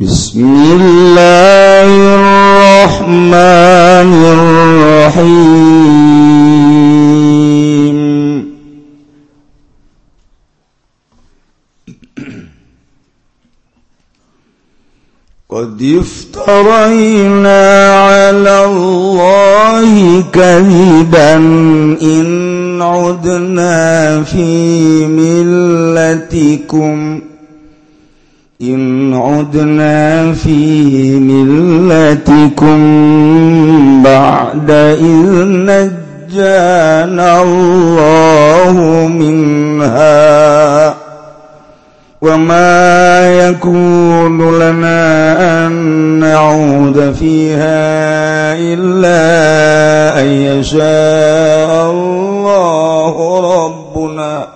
بسم الله الرحمن الرحيم. قد افترينا على الله كذبا إن عدنا في ملتكم. إن عدنا في ملتكم بعد إذ نجانا الله منها وما يكون لنا أن نعود فيها إلا أن يشاء الله ربنا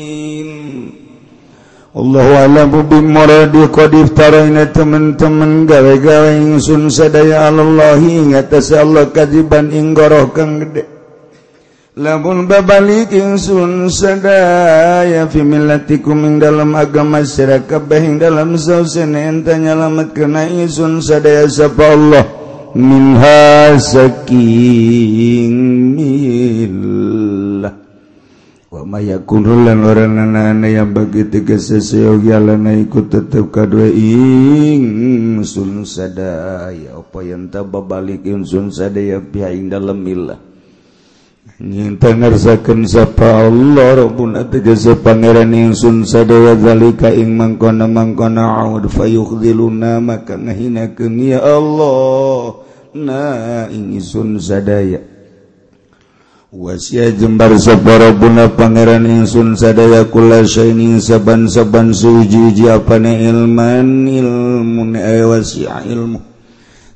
Allah alam bubim maradi qad iftaraina teman-teman gawe-gawe sun sadaya Allahi ngatas Allah kajiban inggoroh kang gede. Lamun babalik sun sadaya fi millatikum ing dalam agama sira kabeh ing dalam sausene enta nyalametkeun ingsun sadaya sapa Allah. Minha saking mil. wamayakunlan orang na-ana yang bagi tiga seseogialana ikut tetap kaing sun sadaya apa yang tababalik insun sadaya pihaing dalam milah nyinta sapa Allah rabbuna tegese pangeran ingsun sadaya zalika ing mangkona mangkona aud fayukhdhiluna maka ngahinakeun ya Allah na ingsun sadaya Wasia jembar sabara buna pangeran insun sadaya kula syainin saban-saban suji jiapane ilman ilmun ay wasia ilmu.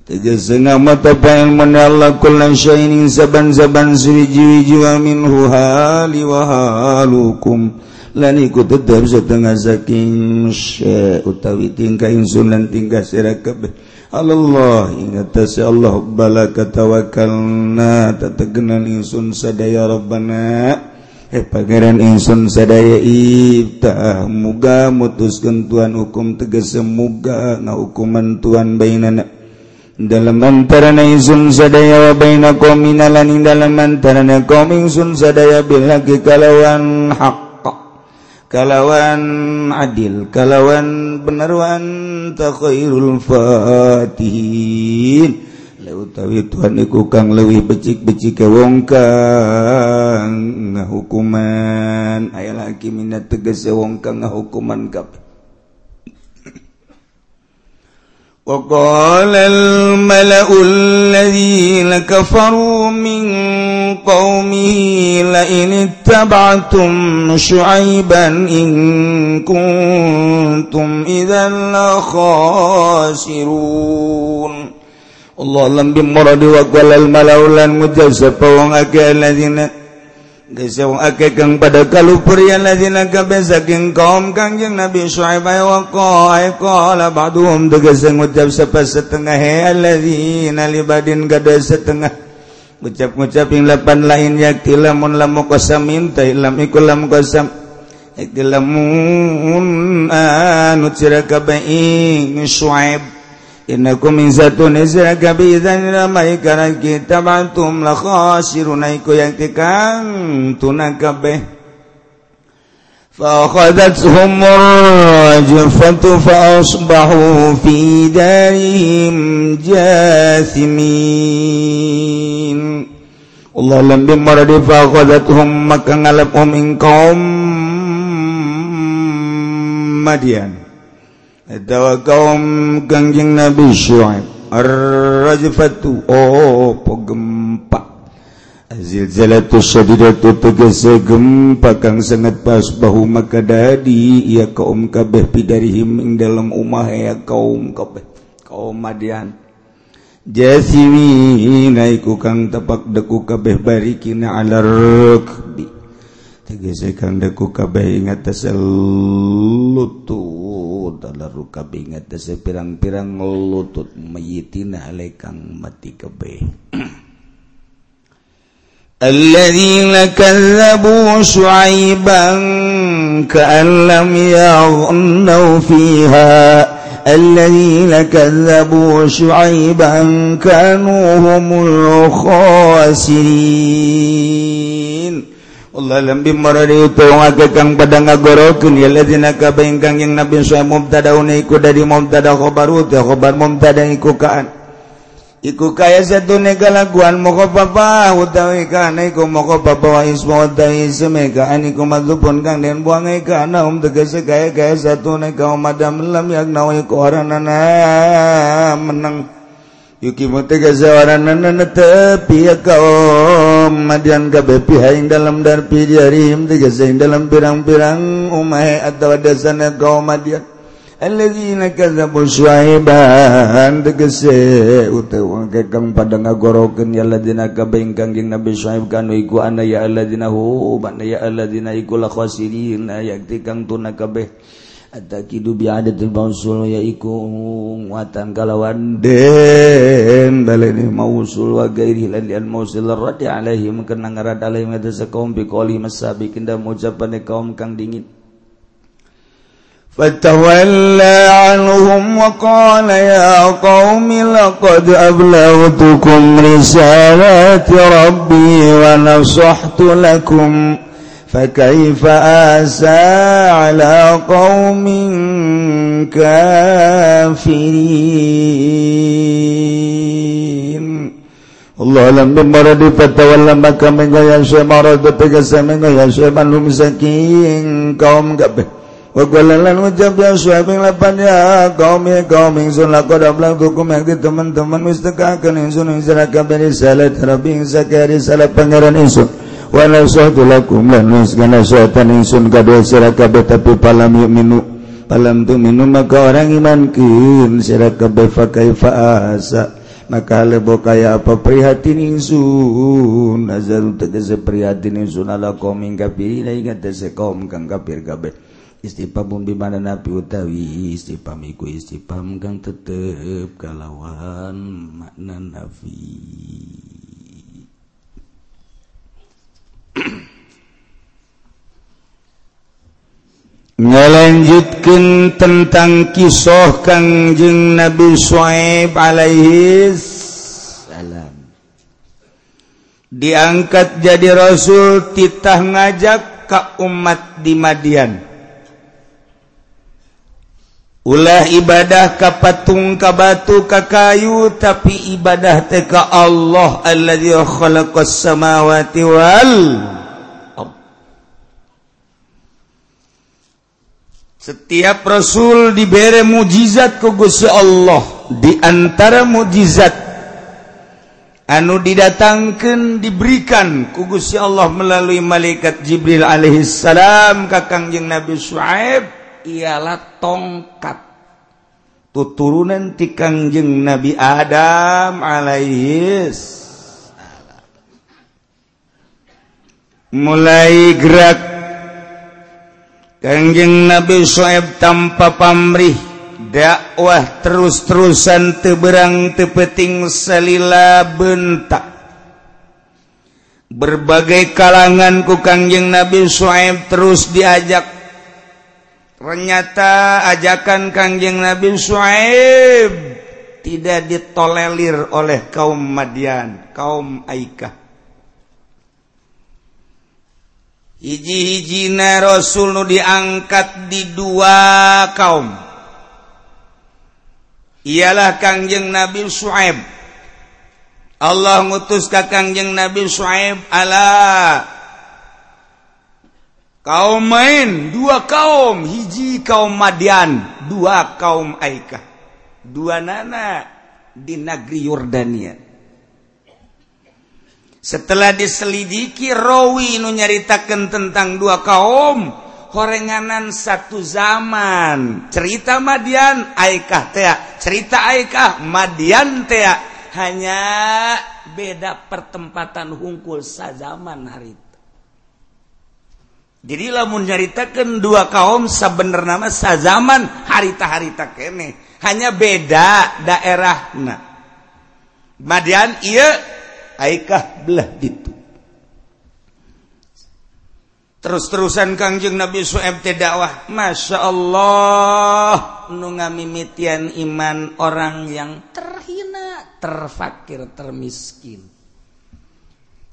Tegese mata paen mana Allah kula syainin saban-saban suji wa minhu hali wa halukum. lan iku tetep setengah saking utawi tingkah insun lan tingkah sira kabeh. Allah ingatasi Allah bala katawakalna tategenan insun sadaya rabbana. Eh pangeran insun sadaya ibtah muga mutuskan Tuhan hukum semoga na hukuman Tuhan bainana. Dalam antara insun sadaya wa bainakum minalan dalam antara kaum insun sadaya bil kalawan hak kalawan adil kalawan benerwan takhoirul fatihin. Leutawi Tuhan iku kang leuwih becik-becik ke wong kang ngahukuman. Aya lagi minat tegese wong kang ngahukuman kabeh. وقال الملأ الذين كفروا من قومه لئن اتبعتم شعيبا إن كنتم إذا لخاسرون. الله لم بمرد وقال الملأ لن مجزب وقال الذين Gesewakegang pada kalupurian lazina kabe saking kaum kangjeng Nabi Shu'aib wa qai qala ba'duhum tegese ngucap sapa setengah he alladzina libadin kada setengah. Ngucap-ngucap yang lapan lain yakti lamun lamu qasam minta ilam iku lam qasam yakti lamun anu cirakabai Shu'aib Innakum min satun isra kabizan ramai kana kita bantum la khasiruna iku yang tikang tunang kabeh فأخذتهم الرجفة فأصبحوا في دارهم جاثمين Allah lebih maradi فأخذتهم maka ngalapum ing kaum Madian dawa kaum gangjing Nabi Syuaib. Ar-rajfatu oh pegempa zilzalatu syadidatu tegese gempa kang sangat pas bahu maka dadi ya kaum kabeh pidarihim ing dalam umah ya kaum kabeh kaum madian. Jasimi naiku kang tepak deku kabeh barikina alar rukbi. tegesekan deku kabeh ingat teselutut. Dalaru kabeh ingat pirang-pirang lutut. Mayitina alekang mati kabeh. Alladzina kazzabu syu'aiban ka'an lam yaghnau fiha. الذين كذبوا شعيبا كانوا هم الخاسرين ditung pada ngagorokanggang yang nabi mubtadaku dari mubtadakhobarkhobar mubtada ikukaan iku kaya satu nega moko papa utawi kana iku moko papa wa isma utawi semeka aniku madlupun kang den buang kana um tegese kaya kaya satu nega madam lam yak nawi ko menang. Yuki mutegazawaranana tepi kaum madian kabe haing dalam darpi diarim tegese dalam pirang-pirang umahe atau dasana kaum madian. Alladzina kadzabu syuaiban tegese utawa kekang pada ngagorokeun ya alladzina kabaing kangjing nabi syuaib kanu iku ana ya alladzina hu ya alladzina iku la khasirin ayakti kang tuna kabeh. atakidu bi adatul mausul yaiku muatan kalawan den baleni mausul wa gairi lan al mausul radi alaihim kana ngarad alaihim ada kaum bi qali masabi kinda mujaban kaum kang dingin فتولى عنهم وقال يا قوم لقد أبلغتكم رسالات ربي ونصحت لكم فكيف آسى على قوم كافرين الله لم بمرد فتولى maka mengaya syekh marad tegese mengaya syekh manum saking kaum kabeh ucappan ya kaum kaumsun hukum yang di teman-teman mustakakan salah pangeran insun ingsun tapi palam minu palam tuh minum maka orang imankin sirakabeh fakai faasa. Maka lebo kaya apa prihatin insun. Nazaru tegese prihatin insun ala kaum kafir ila ingat tegese kaum kang kafir kabeh. Istiqam di mana nabi utawi istiqam iku istiqam kang tetep kalawan makna nafi ngelanjutkan tentang kisah Kangjeng Nabi Shu'aib alaihi salam. Diangkat jadi rasul titah ngajak ke umat di Madian. ulah ibadah kapatung kabatu kakayu tapi ibadah teka Allah alladzi khalaqas samawati wal Setiap rasul diberi mukjizat ku Gusti Allah. Di antara mukjizat anu didatangkan diberikan ku Gusti Allah melalui malaikat Jibril alaihi salam ka Kangjeng Nabi Shu'aib ialah tongkat. Tuturunan tikangjeng Nabi Adam alaihis. Mulai gerak kangjeng Nabi Shu'aib tanpa pamrih dakwah terus-terusan teberang tepeting salila bentak. Berbagai kalangan ku kangjeng Nabi Shu'aib terus diajak ternyata ajakan Kangjeng Nabi Syaib tidak ditolelir oleh kaum Madian, kaum Aikah. Hiji-hijina Rasul nu diangkat di dua kaum. Ialah Kangjeng Nabi Syaib. Allah ngutus ka Kangjeng Nabi Syaib ala kaum main dua kaum. Hiji kaum Madian dua kaum Aikah. Dua nana di negeri Yordania. Setelah diselidiki rawi nu nyaritakan tentang dua kaum horenganan satu zaman. Cerita Madian Aikah teh cerita Aikah Madian teh hanya beda pertempatan hungkul sazaman hari jadilah menyaritakan dua kaum sebener nama sa zaman harita-harita kene hanya beda daerah nah Madian iya aikah belah gitu terus-terusan kangjeng Nabi Su'eb dakwah Masya Allah nunga mimitian iman orang yang terhina terfakir termiskin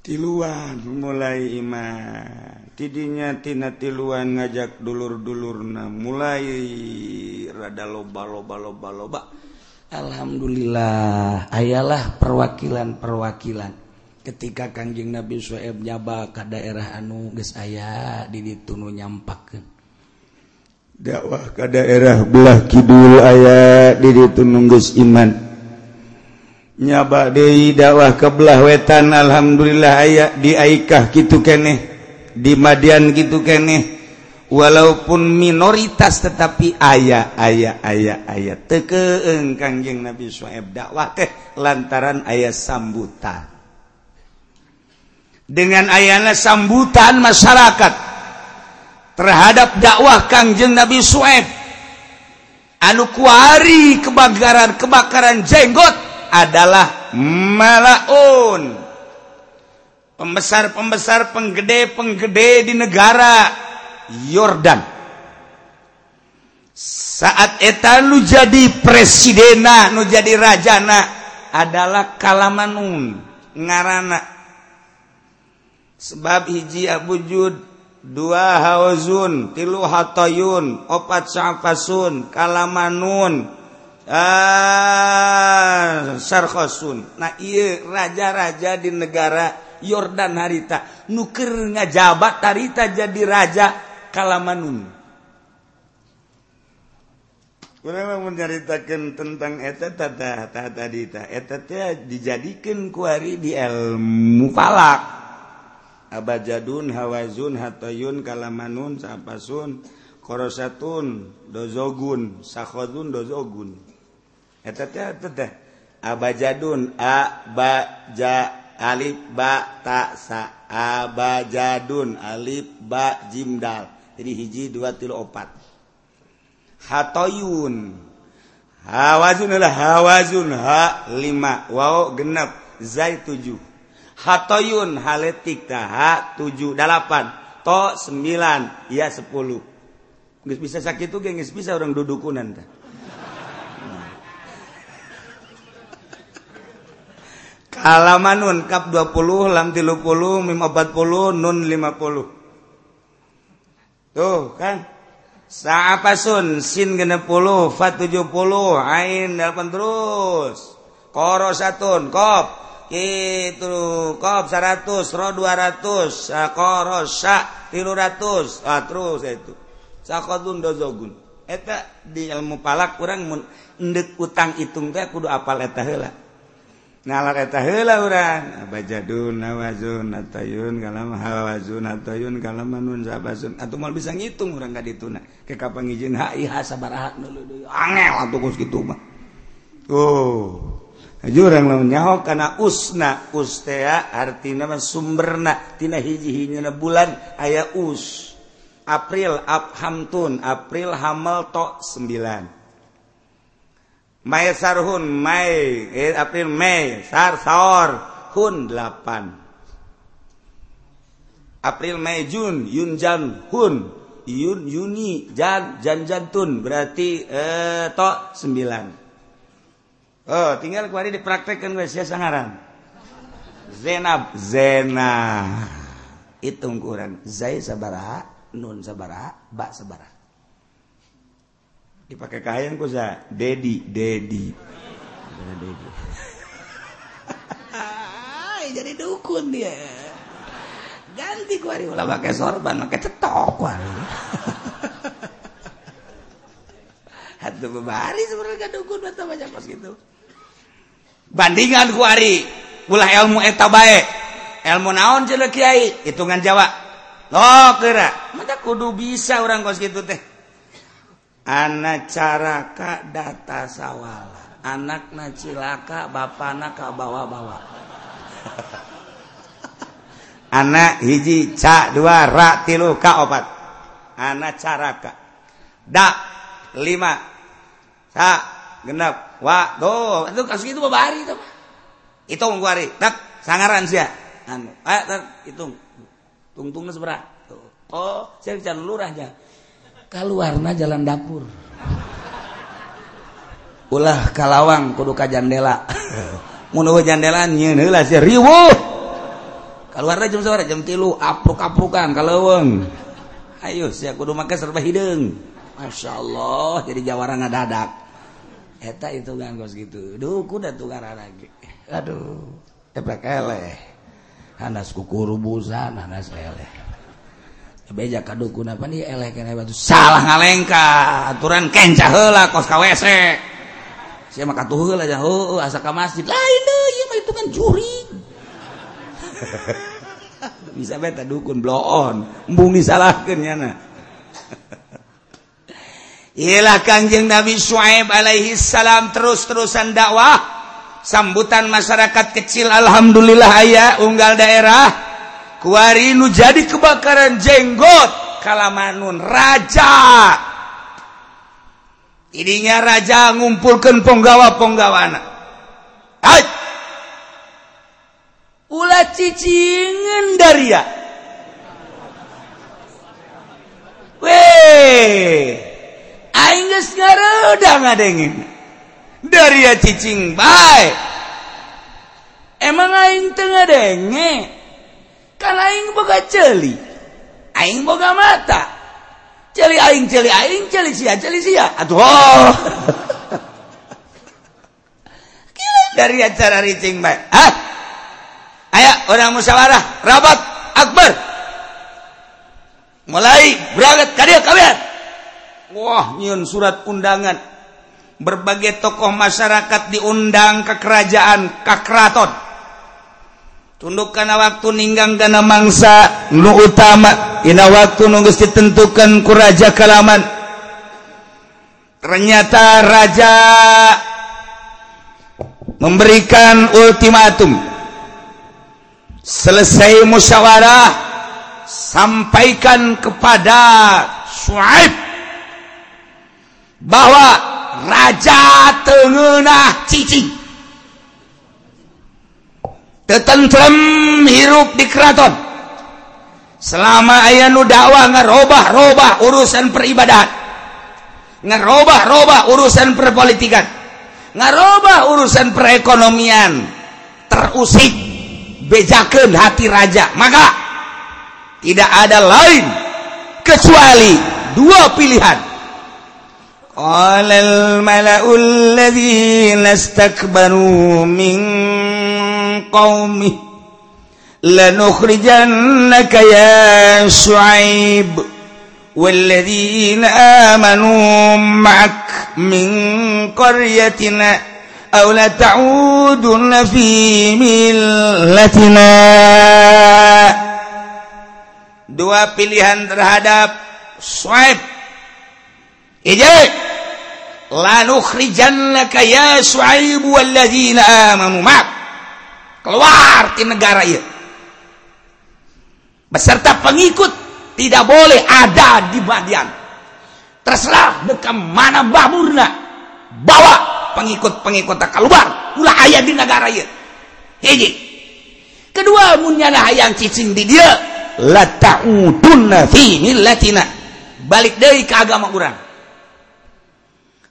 tiluan mulai Iman. Tidinya tina tiluan ngajak dulur-dulur nah mulai rada loba loba loba loba Alhamdulillah ayalah perwakilan-perwakilan. Ketika Kanjing Nabi Sueb nyaba ke daerah anu geus aya di ditunu nyampakeun. Dakwah ke daerah belah kidul aya di ditunu geus iman. nyaba Dehi dakwah kebelah wetan Alhamdulillah aya diaikah gitu keneh di Madian gitu keneh. Walaupun minoritas tetapi ayah ayah ayah ayah tekeeng kangjeng Nabi Shu'aib dakwah teh lantaran ayah sambutan. Dengan ayana sambutan masyarakat terhadap dakwah kangjeng Nabi Shu'aib anu kuari kebakaran kebakaran jenggot. adalah malaun. Pembesar-pembesar penggede-penggede di negara Yordan. Saat etan nu jadi presidena nu jadi rajana adalah kalamanun ngarana. Sebab hiji abujud dua hauzun tilu hatoyun opat sa'fasun kalamanun ah sarkhosun. Nah iya raja-raja di negara Yordan harita. Nuker ngajabat harita jadi raja kalamanun kurang menceritakan tentang eta tata tata dita. Eta teh dijadikan kuari di ilmu falak. Abajadun hawazun hatayun kalamanun sapasun korosatun dozogun sakhodun dozogun abajadun abadun Alif ba taksa abajadun Alif ba Jimdal jadi hiji dua tilu opat. Hatoyun. Hawazun adalah hawazun ha lima wow genap zai tujuh. Hatoyun haletik tah ha tujuh delapan to sembilan. Ya sepuluh. Gak bisa sakit tuh gengis bisa orang dudukunan tah Kealaman nun kap 20, lam 30, mim 40, nun 50. Tuh kan. Sa apa sun sin 60, fa 70, ain 8 terus. Koro satun, kop. Itu kop 100, ro 200, koro sa 300. Ah terus itu. Sakodun dozogun. Eta di ilmu palak kurang endek utang hitung teh kudu apal eta heula. nalaketahlan abajadun nawazun atayun kalam hawazun atayun kalamanun sabazun. Atau mal bisa ngitung orang ka dituna. Ke kapan ngijin hai sabaraha dulu angel atau kus gitu mah. Oh jurang lamun nyaho kana usna ustea artina mah sumberna. Tina hiji hijina bulan aya us. April Abhamtun April hamal to sembilan. May sarhun May eh, April Mei sar saor hun 8 April Mei Jun Yun Jan Hun. Yun Yuni Jan Jan Jantun berarti eh, to 9 Oh tinggal kemarin dipraktekkan guys ya sangaran. Zenab Zena hitung kurang. Zai sabaraha Nun sabaraha Ba sabaraha dipakai kain ku sa Dedi Dedi jadi dukun dia. Ganti ku hari ulah pakai sorban pakai cetok ku hari. Hatu bebari sebenarnya dukun atau banyak pas gitu. Bandingan ku hari. Ulah ilmu eta bae. Ilmu naon jelek kiai? Hitungan Jawa lo kira. Mata kudu bisa orang kos gitu teh. anak caraka data sawwala anakna cilaka Bapak ka bawa-bawa. Anak hiji Ca dua rak tilu ka opat. Anak caraka. Dak lima. Sa genap. Wa do. Itu kasus itu hari itu. Hitung hari. Tak sangaran sih anu eh tak hitung. Tungtungnya seberapa. Oh saya bicara lurahnya keluarna jalan dapur. Ulah kalawang kudu ka jandela. Mun jandela nyeun heula sih riweuh jam sore jam tilu apruk aprukan kalawang ayo saya kudu make serba hidung masya Allah jadi jawara ngadadak. Eta itu kan kos gitu. Duh kuda tuh lagi. Aduh tepek eleh. Hanas kukuru busan hanas eleh beja kadukun apa nih eleh kena batu. Salah ngalengka aturan kencah heula kos ka WC saya mah katuh heula oh asa ka masjid. Lain deui itu kan juri. Bisa beta dukun bloon. Embung disalahkan ya na. Iyalah kanjeng Nabi Shu'aib alaihi salam terus-terusan dakwah. Sambutan masyarakat kecil alhamdulillah ayah unggal daerah kuari nu jadi kebakaran jenggot kalamanun raja ininya raja ngumpulkan penggawa penggawana Hai ulah cicingen dari ya Weh, aing geus ngareudang ngadengin. Dari ya cicing bae. Emang aing teu ngadenge? Kan aing boga celi. Aing boga mata. Celi aing celi aing celi sia celi sia. Atuh oh. dari acara ricing baik ah aya orang musyawarah. Rabat. Akbar. Mulai. Berangkat kadia kalian wah nyun surat undangan. Berbagai tokoh masyarakat diundang ke kerajaan ke keraton tunduk karena waktu ninggang karena mangsa nu utama. Ina waktu nunggus ditentukan ku Raja Kalaman. Ternyata Raja memberikan ultimatum. Selesai musyawarah sampaikan kepada Suaib bahwa Raja Tengenah Cicing. Tetentrem hirup di keraton. Selama ayah nu dakwah ngerobah-robah urusan peribadahan. Ngerobah-robah urusan perpolitikan. Ngerobah urusan perekonomian. Terusik bejakan hati raja. Maka tidak ada lain kecuali dua pilihan. Qala mala'ul ladzina istakbaru min قومه لنخرجنك يا شعيب والذين آمنوا معك من قريتنا أو لتعودن في ملتنا dua pilihan terhadap Swipe Ijek La nukhrijannaka ya Shu'aib Walladzina amanu ma'ak keluar di negara ya beserta pengikut tidak boleh ada di bagian. Terserah dekat mana baburna bawa pengikut-pengikut keluar. Ulah ayah di negara ya hiji. Kedua munyana hayang cicing di dia lata'udunna fi millatina. Balik dari ke agama orang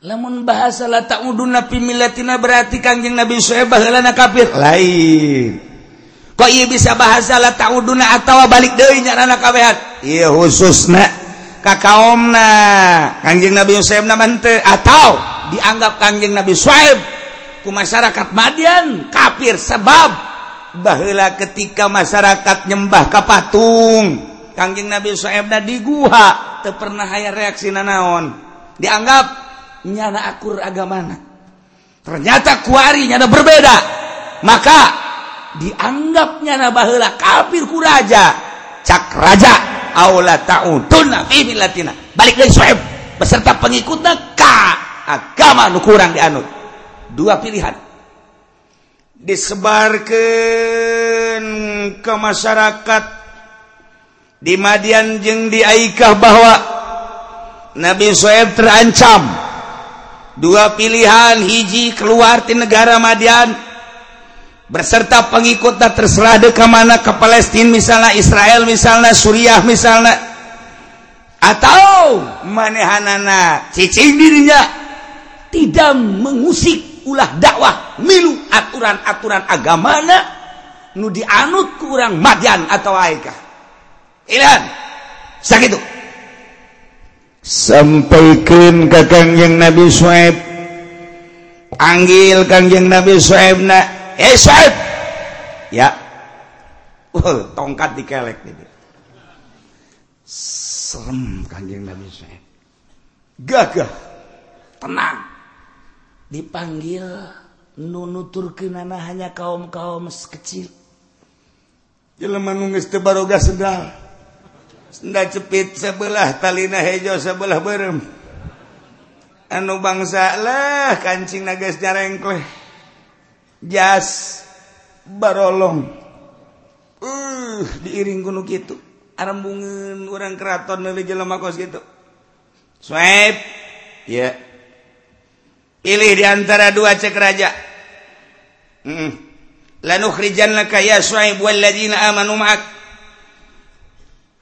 lamun bahasa la ta'uduna fi millatina berarti kangjeng nabi syuaib baheulana kafir. Lain. Kok ieu bisa bahasa la tauduna atawa balik deui nyarana kawehan? Ieu khususna ka kaumna kangjeng nabi syuaib na teu atau dianggap kanjeng nabi Shuaib ku masyarakat Madian kafir sebab baheula ketika masyarakat nyembah ka patung kanjeng nabi suhaib na di guha teu pernah aya reaksi nanaon dianggap nyana akur agamana. Ternyata kuari nyana berbeda. Maka dianggap nyana baheula kafir ku raja. Cak raja aula ta'uduna fi millatina. Balik dari sohib beserta pengikutnya ka agama nu kurang dianut. Dua pilihan. Disebarkan ke masyarakat. Di Madian jeng di Aikah bahwa Nabi Soeb terancam. Dua pilihan hiji keluar di negara Madian. Berserta pengikutnya terserah ke mana ke Palestine misalnya Israel misalnya Suriah misalnya. Atau manehanana cicing dirinya. Tidak mengusik ulah dakwah milu aturan-aturan agama nu dianut kurang Madian atau Aikah sakit sampaikan ke Kangjeng Nabi Suaib panggil Kangjeng Nabi Suaib na eh Suaib ya. Uh, tongkat dikelek gitu serem Kangjeng Nabi Suaib gagah. Tenang. Dipanggil nunuturkeunana hanya kaum-kaum kecil jelema nu baroga sedal. nda cepit sebelah talina hejo sebelah berem. Anu bangsalah kancing nagas rengkleh jas barolong. Uh diiring gunung gitu arambungan orang keraton dari jelema kos gitu swipe. Ya. Yeah. pilih di antara dua cek raja. Mm. lanukhrijan laka ya swipe walladzina amanu ma'ak.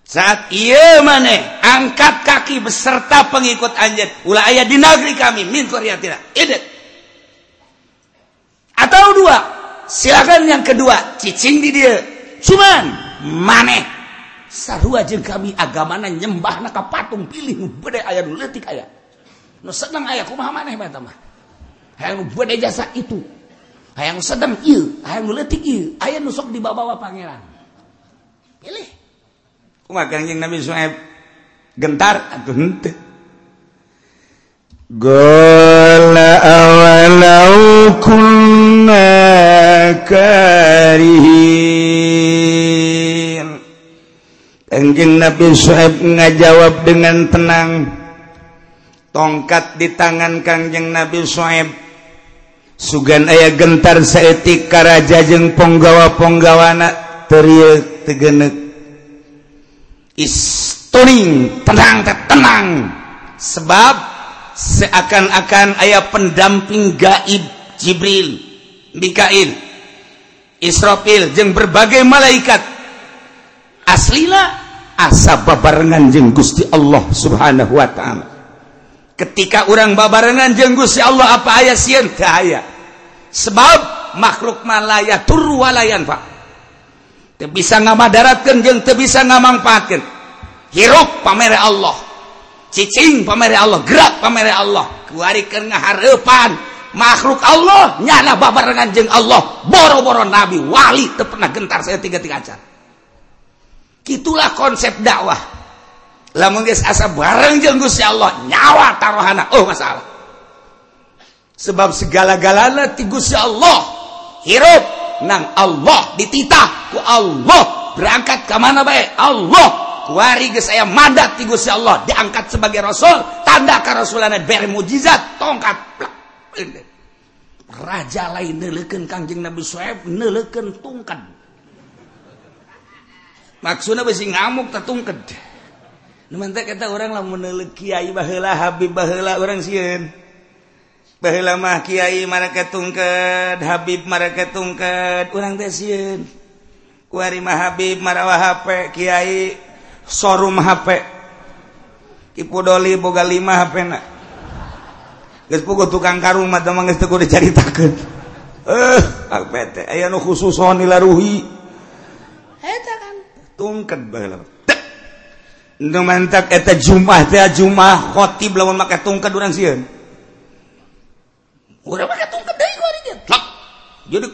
saat ia maneh angkat kaki beserta pengikut anjt Ulah ayah di negeri kami min Korea tidak atau dua. Silakan yang kedua cicing di dia. Cuman maneh sarua jeung kami agamana nyembah naka patung pilih nu bede aya nu leutik aya. Nu sedang aya kumaha maneh mah eta mah? Hayang nu bede jasa itu. Hayang sedang ieu hayang nu leutik ieu. Aya nu sok dibawa-bawa pangeran. Pilih. Kanjing Nabi Suhaib gentar atuh henteu. Gola awalau kunna karihin. Kanjing Nabi Suhaib ngajawab dengan tenang. Tongkat di tangan Kanjeng Nabi Suhaib Sugan ayah gentar seetik karaja jeung ponggawa-ponggawana teriuk tegenek isning tenang tenang. Sebab seakan-akan ayah pendamping gaib Jibril Mikail Israfil jeung berbagai malaikat. Aslina asa babarengan jeung Gusti Allah Subhanahu wa taala. Ketika orang babarengan jeung Gusti Allah apa aya sieun teu aya? Sebab makhluk malaya turu walayan Pak bisa ngamadaratkan jeng te bisa ngamangfaatkan hirup pamere Allah. Cicing pamere Allah. Gerak pamere Allah. Kuarikan ngaharepan. Makhluk Allah nyana babarengan jeng Allah. Boro-boro nabi wali te pernah gentar saya tiga-tiga acan itulah konsep dakwah. Lamun geus asa bareng jeung Gusti Allah nyawa taruhana oh masalah. Sebab segala-galana ti Gusti Allah. Hirup. nang Allah dititah ku Allah. Berangkat ke mana baik? Allah. Kuari ge saya madat ti Gusti Allah. Diangkat sebagai rasul. Tanda karasulannya bere mujizat. Tongkat. Raja lain neuleukeun kangjeng Nabi Suhaib neuleukeun tungkad maksudnya besi ngamuk tertungked. Numantek kata orang lah menelek kiai baheula habib baheula orang sieun. lama kiai mereka tungket Habib mereka tungket kurang desin kuarima Habib marawah HP Kyai showroom HP Kipudoli boga 5 HP na. Geus pugu tukang karung mata mah geus teu dicaritakeun eh HP aya nu khusus honi laruhi eta kan tungket baheula Nu mantak eta Jumat teh Jumat khotib lawan make tungket urang sieun. Orang mah datang kedai ku hari dia. Lah, jadi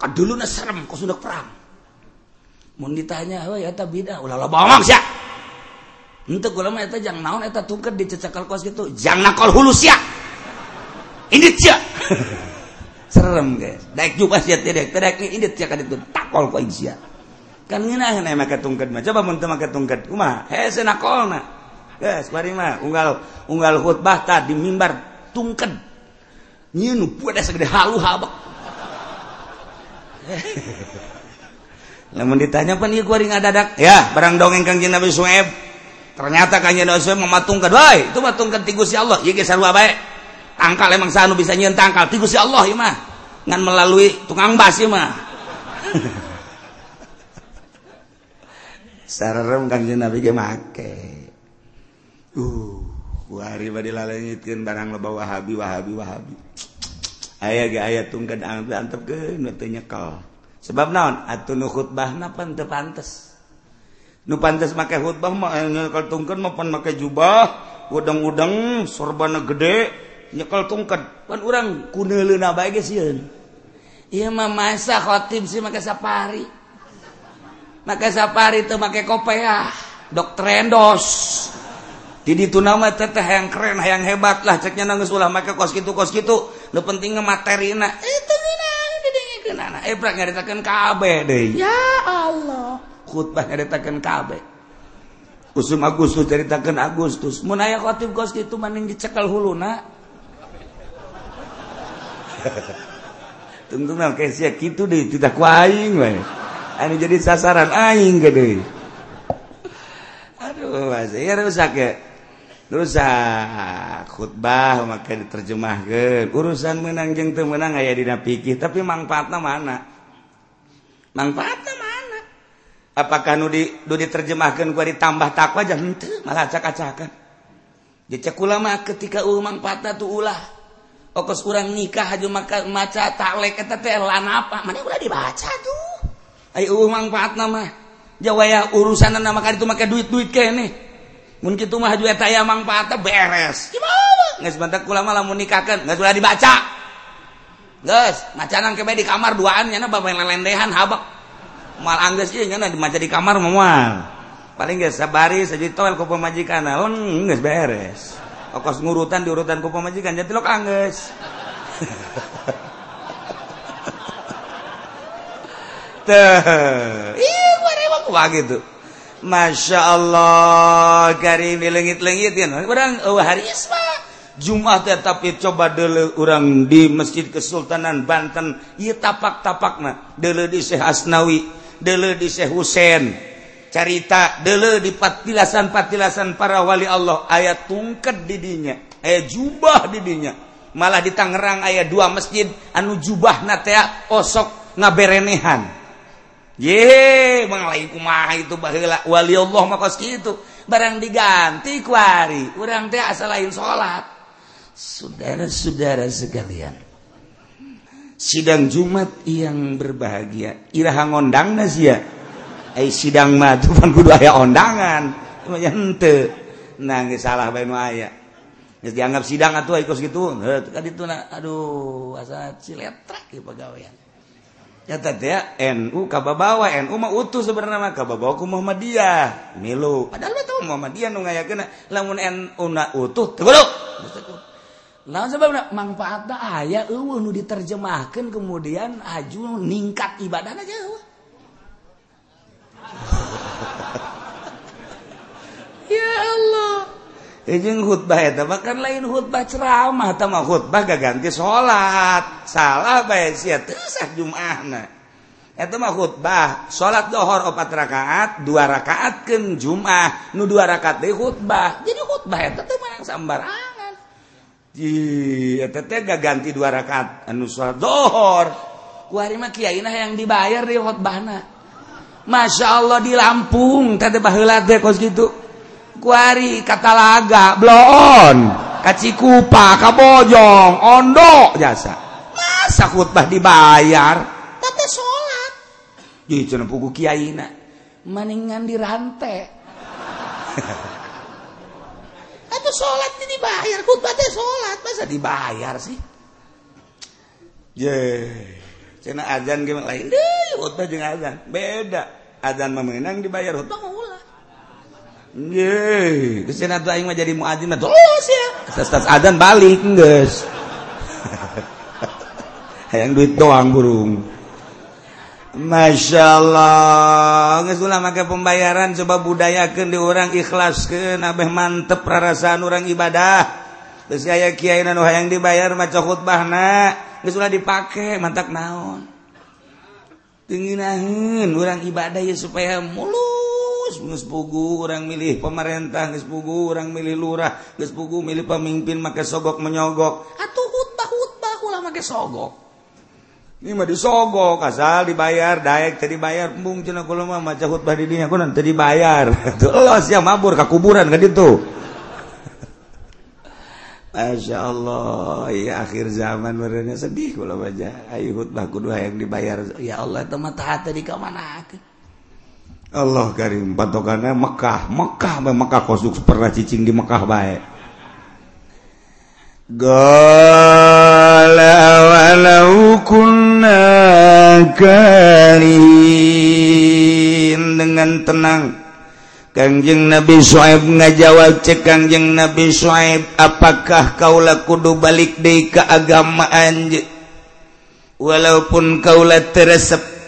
kaduluna serem kau sudah perang. Mun ditanya, "Wah, eta beda. Ulah lo bawang sia. Henteu gue mah eta jang naon eta tungkat dicecekal kos kitu. Jang nakal hulu sia. Indit sia. serem guys. Daek juga sia teh Tidak ini indit sia kaditu takol ku aing sia. Kan ngeunah nih makai tungkat mah. Coba mun teu make tungked kumaha? Hese nakolna. Guys, bari mah unggal unggal khutbah tadi mimbar tungked nyinu puede ada segede halu habak. Namun ditanya pan ieu kuari ngadadak. Ya, barang dongeng Kangjeng Nabi sueb Ternyata Kangjeng Nabi Suhaib mematungkan, "Woi, itu matungkan ti Gusti Allah." Ieu ge sarua bae. Tangkal emang sanu bisa nyieun tangkal ti Gusti Allah ieu mah. Ngan melalui tukang bas ieu mah. Sarerem Kangjeng Nabi ge make. Uh. hari bad lalengitkeun barang loba Wahabi Wahabi Wahabi. Aya ge aya tungkan antep teu nyekel. Sebab naon? Atuh nu khutbah pan teu pantes. Nu pantes make khutbah mah eh, nyekal tungkan mapan make jubah udang-udang sorbana gede nyekel tungkan pan urang kuneuleuna bae ge sieun? Ieu mah masa khotib sih make safari make safari teu make kopeah. Dok trendos Jadi itu nama teteh yang keren, yang hebat lah. Ceknya nangis ulah maka kos gitu kos gitu. Lu pentingnya materi na. Itu nana. Anu eh prak nyaritakan kabe ya, deh. Ya Allah. Khutbah nyaritakan kabe. Kusum Agustus ceritakan Agustus. Munaya khotib kos gitu maning dicekal hulu na. Tentu nang kayak gitu deh. Tidak kuaing lah. Ini anu jadi sasaran aing gede. Aduh, masih ya rusak ya. dosa khutbah maka diterjemahkan urusan menang jeng teu menang aya dina pikir tapi manfaatna mana? Manfaatna mana? Apakah nu di nu diterjemahkeun gua ditambah takwa jangan henteu malah acak-acakan. Jecek ulama ketika ulah manfaatna tu ulah. Okos kurang nikah aja maka maca taklek eta teh lan apa? Mana udah dibaca tuh ai eueuh manfaatna mah. Jawaya nama kali itu make duit-duit keneh mungkin itu mah juga taya mang patah beres nggak sebentar malah lamun nikahkan nggak sudah dibaca Gus, macanan kebe di kamar duaan nyana bapak yang lendehan habak. Mal angges ieu nyana dimaca di kamar moal. Paling geus sabari saji toel ku pemajikan, lon geus beres. Okos ngurutan diurutan ku pemajikan, jadi lok angges. Teh. Ih, warewak gitu. Masya Allah Karimi legit-legit oh, Jumat ya tapi coba dulu orang di Masjid Kesultanan Banten. Ia tapak-tapak nah. Dulu di Syekh Asnawi dulu di Syekh Husain carita dulu di patilasan-patilasan para wali Allah ayat tungket didinya ayat jubah didinya malah di Tangerang ayat dua masjid anu jubah natea osok ngaberenehan. ye manglaikumaha itu baheula. Waliullah maka kitu barang diganti kuari orang urang teh asa lain salat saudara-saudara sekalian. Sidang Jumat yang berbahagia. Iraha ngondang sia? Ai sidang mah pan kudu aya ondangan. Mah henteu. Nangis salah bae nu aya. Dianggap sidang atau ikut gitu. Heuh tadi aduh asa ciletrak ya pegawai NU kababawa. NU mah utuh sebenarnya kabawaku Muhammadiyah. Milu. Padahal mah tahu Muhammadiyah nu ngayakeun lamun NU na utuh teu Nah sebab manfaatnya ayah eueuh nu diterjemahkan kemudian aju ningkat ibadahna jauh. Eh, Ijing khutbah eta bahkan lain khutbah ceramah tama khutbah gaganti salat. Salah bae sia teu sah Jumahna. Eta mah khutbah, salat dohor opat rakaat, dua rakaat ken Jumat, nu dua rakaat deui khutbah. Jadi khutbah eta teh menang sambarangan. Di eta teh gaganti dua rakaat anu salat dohor. Ku hari mah kiai yang dibayar di khutbahna. Masya Allah di Lampung, tadi baheula teh kos gitu. kuari katalaga bloon kacikupa kabojong ondo jasa. Masa khutbah dibayar? Tapi sholat. Jadi cina puku kiaina maningan dirantai itu sholat ini dibayar khutbah teh sholat. Masa dibayar sih? Ye cina azan gimana lain. Deh khutbah jeung azan. Beda. Azan memenang dibayar khutbah. Ngulah jadi muadzin terus ya. Tas adzan balik geus. Hayang duit doang burung. Masya Allah Nges ulah maka pembayaran coba budayakan di orang ikhlaskan Abeh mantep rarasaan orang ibadah Terus kaya kiai nanu hayang dibayar maca khutbahna Nges ulah dipake mantak naon Tinginahin orang ibadah ya supaya mulut Gus pugu orang milih pemerintah Gus pugu orang milih lurah Gus pugu milih pemimpin make sogok menyogok. Atau hutbah hutbah ulah make sogok. Ini mah disogok asal dibayar daek tadi bayar embung cina kalau mah maca hutbah di dinya kunan tadi bayar Allah siap ya mabur ke kuburan kan itu Masya Allah ya akhir zaman merenya sedih kalau baca. Ayo hutbah kudu yang dibayar. Ya Allah teman tahat tadi aku. Allah Karim Mekah Mekah bae Mekah kosuk pernah cicing di Mekah baik Gala walau kunna karin dengan tenang Kangjeng Nabi Shu'aib ngajawab cek Kangjeng Nabi Shu'aib apakah kaulah kudu balik deh keagamaan walaupun kaulah teresep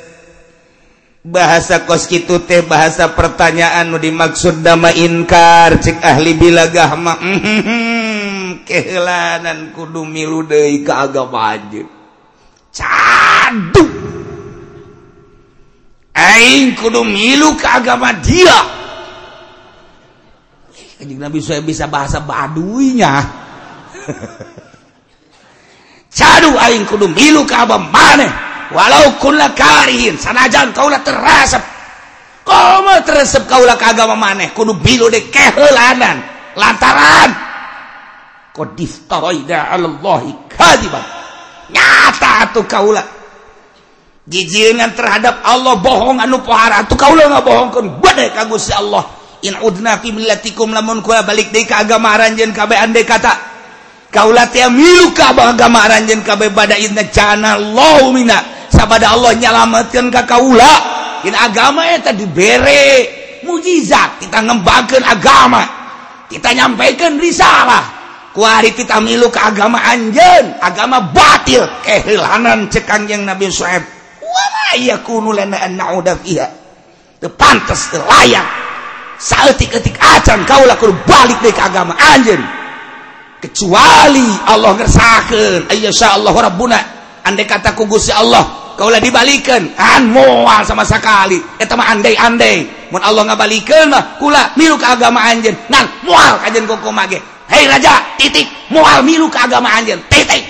bahasa koskitu teh bahasa pertanyaan nu dimaksud dama inkar cek ahli bilagah mah mm -hmm, kehilanan kudu milu deui ka agama aja. Cadu aing kudu milu ka agama dia. Kanjeng nabi saya bisa bahasa baduinya. Cadu aing kudu milu ka abah maneh. walau kunlah karihin sanajan kaulah terasep kau mah teresep kaulah agama maneh kudu bilu de kehelanan lantaran. Kau diftaraida alallahi kadiban. Nyata atuh kaulah jijiringan terhadap Allah bohong anu pohara atuh kaulah ngabohongkeun bade ka Gusti Allah. In udna fi millatikum lamun kula balik deui ka agama aranjeun kabean deui kata kaulah teh milu ka agama aranjeun kabeh badai inna jana Allah sabada Allah nyalamatkan kakaula in agama eta dibere. Mujizat kita ngembangkan agama. Kita nyampaikan risalah. Kuari kita milu ke agama anjen agama batil. Kehilangan cekang yang Nabi Suhaib wala yakunu lana an na'uda fiha. Teu pantes layak. Saeutik-eutik acan kaula kudu balik deui ka agama anjeun. Kecuali Allah ngersakeun ayyasha Allah rabbuna. Andai kata ku Gusti Allah kaulah dibalikan. An moal sama sekali. Eta mah andai-andai. Mun Allah ngabalikeun mah kula milu ka agama anjeun. Ngan moal kajen koko mage. Hei raja titik. Moal milu ka agama anjeun. Titik.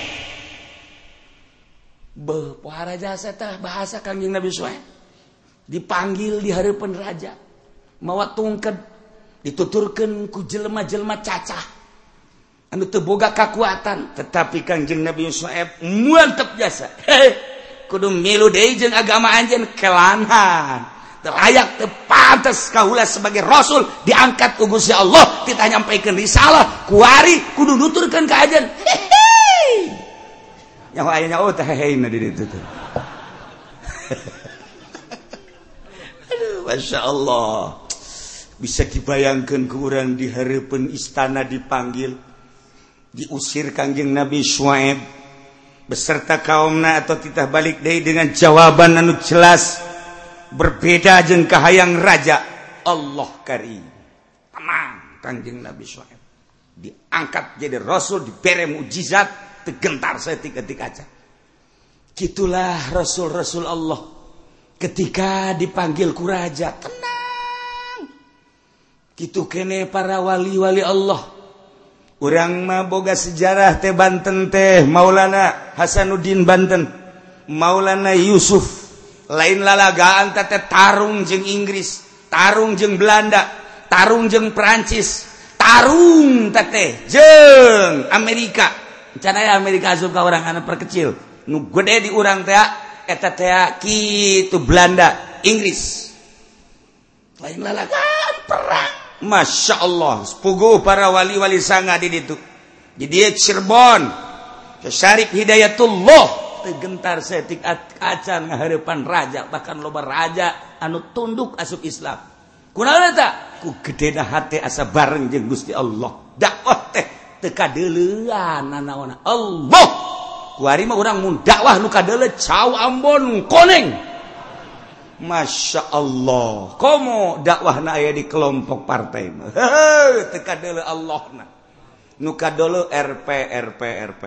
Beuh raja teh bahasa kanjeng Nabi Suhaib. Dipanggil di hadapan raja. Mawa tungked dituturkeun ku jelema-jelema cacah. Anu teu boga kakuatan. Tetapi kanjeng Nabi Suhaib mantep jasa kudu milu deui jeung agama anjeun kelanhan terayak tepantes kaula sebagai rasul diangkat ku Gusti Allah kita nyampaikan risalah kuari kudu nuturkeun ka ajeun yang ayahnya oh teh heheina di ditu tuh aduh masya Allah. Bisa dibayangkan kurang di diharapkan istana dipanggil diusir kangjeng Nabi Shu'aib. Beserta kaumna atau kita balik dari dengan jawaban anu jelas. Berbeda jeng kahayang raja. Allah karim tenang kangjeng Nabi Shuaib diangkat jadi rasul diberi mujizat tegentar setik-etik aja. Gitulah rasul-rasul Allah. Ketika dipanggil ku raja tenang. Gitu kene para wali-wali Allah kurang maboga sejarah teh Banten teh Maulana Hasanuddin Banten Maulana Yusuf. Lain lalagaan teh Tarung jeng Inggris Tarung jeng Belanda Tarung jeng Perancis Tarung teh jeng Amerika. Canaya Amerika suka ka orang anak perkecil? Nu gede di urang teh eta teh kitu Belanda Inggris. Lain lalagaan perang. Masya Allah pugu para wali-wali sanga di itu jadi Cirebon. Syarif Hidayatullah. Tegentar setik acan ngaharepan raja bahkan loba raja anu tunduk asup Islam. Kunaon eta? Ku gedena hate asa bareng jeung Gusti Allah. Dakwah teh teu kadeulean nanaona. Allah! Ku ari mah urang mun dakwah nu kadeule cau Ambon koneng. Masya Allah. Komo dakwah na aya di kelompok partai teka dulu Allah na nuka dulu RP RP RP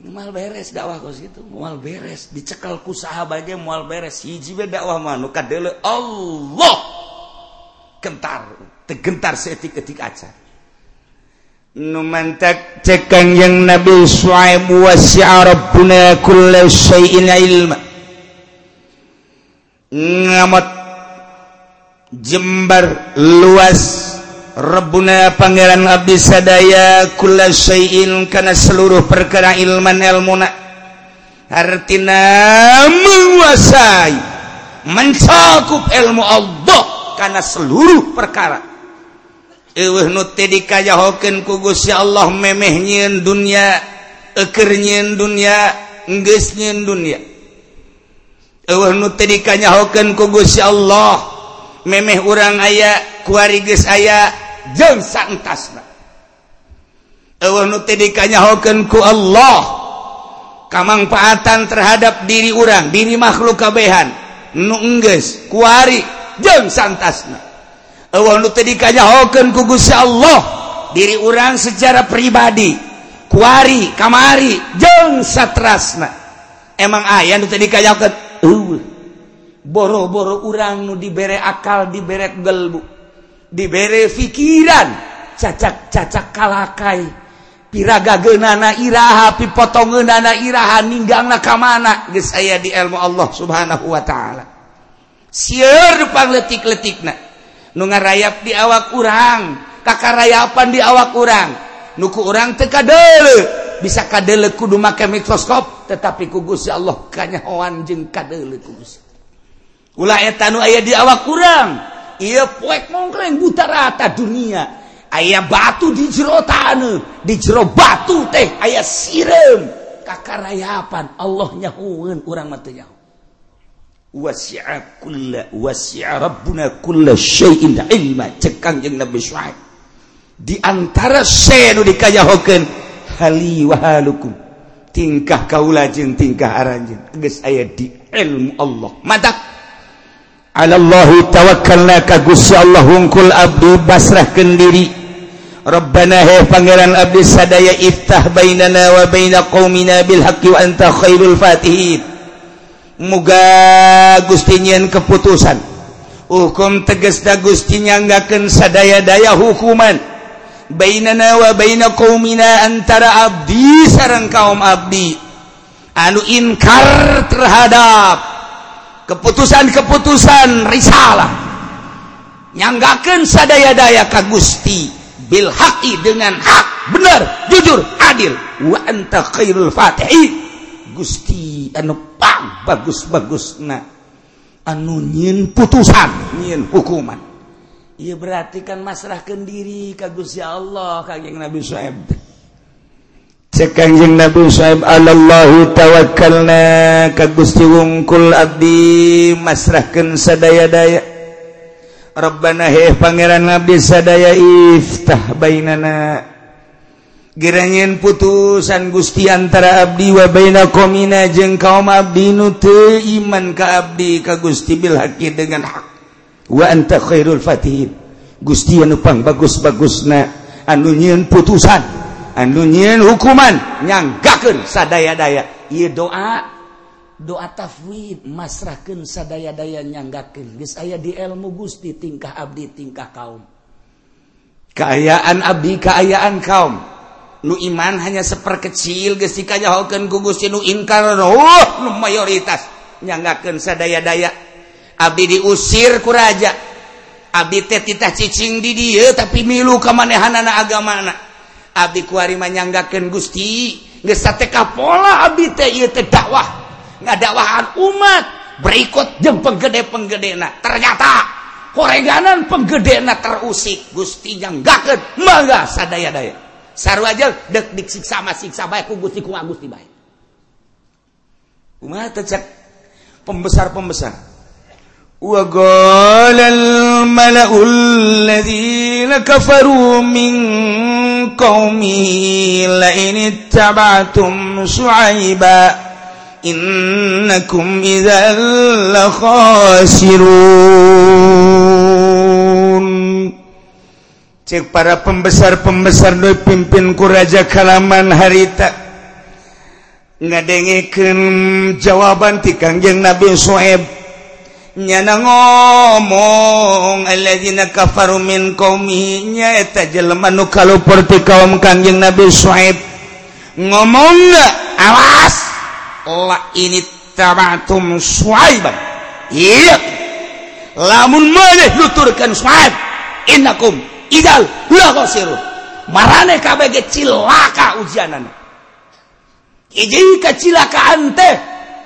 mual beres dakwah kos gitu mual beres. Dicekal ku sahabatnya mual beres. Hiji be dakwah mah nuka dulu Allah. Gentar tegentar seetik etik Nu numantak cekang yang Nabi Shu'aib wasi'a Rabbuna kulla syai'in ilma. ngamot. Jembar luas. Rabbuna Pangeran Abdi sadaya kula syai'in kana seluruh perkara ilman ilmuna artina menguasai mencakup ilmu Allah kana seluruh perkara. Eueuh nu teu dikayahokeun ku Gusti Allah memeh nyeun dunya eukeur nyeun dunya geus nyeun dunya. dikanyahoken kugusya Allah. Memeh urang aya kuariges aya jeng santasna dikanyahoken ku Allah. Kamangfaatan terhadap diri urang diri makhluk kabehan. Nungges kuari jeng santasna dikanyahoken kugusya Allah. Diri urang secara pribadi kuari kamari jeng satrasna. Emang ayah nu tadi boro-boro urang nu diberre akal diberek gelbu diberre pikiran cacak-cacak kalakai. Piraga genana iraha potong genana Iha ninggang naka mana saya di ilmu Allah subhanahu Wa ta'ala. Siurpangletik-letik nunga rayap di awak urang kakak rayapan di awak urang. Nuku orang teka dulu bisa kadele kudu make mikroskop. tetapi kugus ya Allah kanyawan jeung kadeuli kugus ulah eta nu aya di awak kurang ieu poek mongkleng buta rata dunia. Aya batu di jero tan di jero batu teh aya sireum kakarayapan Allah nyahueun urang mah teu nyaho wasi'a wasi'a rabbuna kulla syai'in ilma. Nabi di antara syai nu tingkah kaulajeng tingkah aranjing geus aya di ilmu Allah. Madak. Allahu tawakkalna ka Gusti Allah hungkul abdi basrahkeun diri. Rabbana hai pangeran abdi sadaya iftah bainana wa baina qaumina bil haqqi wa anta khairul fatihin. Muga Gusti nyieun keputusan. Hukum tegas da Gusti nyanggakeun sadaya daya hukuman. bainanawa baina qaumina antara abdi sareng kaum abdi. Anu inkar terhadap keputusan-keputusan risalah. Nyanggakeun sadaya-daya ka Gusti bil haqi dengan hak benar jujur adil. Wa anta khairul fatihi. Gusti anu pang bagus-bagusna. Anu nyin putusan nyin hukuman. Iya berarti kan masrahkan diri ka Gusti Allah kajeng Nabi Shu'aib. Cek kanjeng Nabi Shu'aib alallahu tawakkalna ka Gusti wungkul abdi masrahkeun sadaya-daya. Rabbana he pangeran abdi sadaya iftah bainana. Geranyen putusan Gusti antara abdi wa baina qaumina jeung kaum abdi nu teu iman ka abdi ka Gusti bil dengan hak. wa Khairul Fatih Gusti nupang bagus-bagus na anu nyiin putusan. Anu nyiin hukuman. Nyanggaken sadaya-daya. Ia doa. Doa tafwid. Masrahkan sadaya-daya nyanggaken geus aya di ilmu Gusti tingkah abdi tingkah kaum. Keayaan abdi keayaan kaum. Nu iman hanya seperkecil geus dikajahokeun ku Gusti nu inkar nu mayoritas. Nyanggaken sadaya-daya. Abdi diusir kuraja Abdi teh titah cicing di dia tapi milu kemanehan anak agama anak Abdi kuari menyanggakan gusti geus teka pola abdi teh ieu teh dakwah. Ngadakwahan umat berikut jeng penggede-penggedena. Ternyata koreganan penggedena terusik. Gusti nyanggakeun mangga sadaya-daya. Sarua jeung dek disiksa mah siksa bae ku Gusti ku Gusti bae. Umat teh pembesar-pembesar. وقال الملأ الذين كفروا من قومه لئن اتبعتم شعيبا إنكم إذا لخاسرون. Cek para pembesar-pembesar doi pimpin ku Raja Kalaman harita. Ngadengeken jawaban ti Kangjeng Nabi Suhaib nyana ngomong kafarumin kaumihnyaeta Jelma nu kalauperti kaum Kanjeng Nabi Swaib ngomong nggak awas la ini tabatum swaiban iya. Lamun maneh nuturkeun swaib innakum idal la khasirun marane kabeh ge cilaka ujianan Ijin teh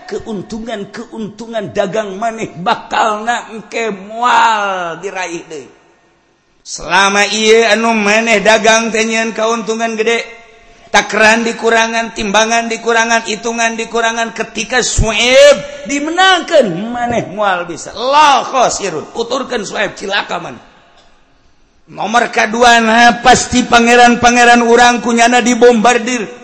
keuntungan-keuntungan dagang maneh bakal nake mual diraih deh. Selama ia anu maneh dagang tenyian keuntungan gede. Takran dikurangan, timbangan dikurangan, hitungan dikurangan ketika sueb dimenangkan maneh mual bisa. Allah khosirun, uturkan sueb cilaka maneh. Nomor kedua nah, pasti pangeran-pangeran orang kunyana dibombardir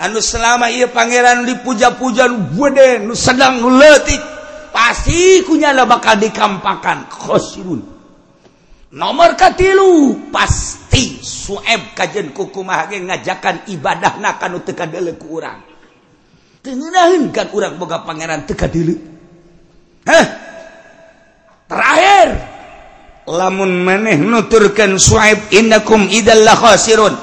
anu selama ia Pangeran dipuja-pujan gede nu sedang nuletik pasti kunyalah bakal dikampakan. Khosyun nomor katilu pasti sueb kajen kukumah ngajakan ibadah nakanu teka dele ku urang. Tengenahin kan urang boga pangeran teka dele Hah? terakhir. Lamun meneh nuturkan sueb innakum idallah khosirun.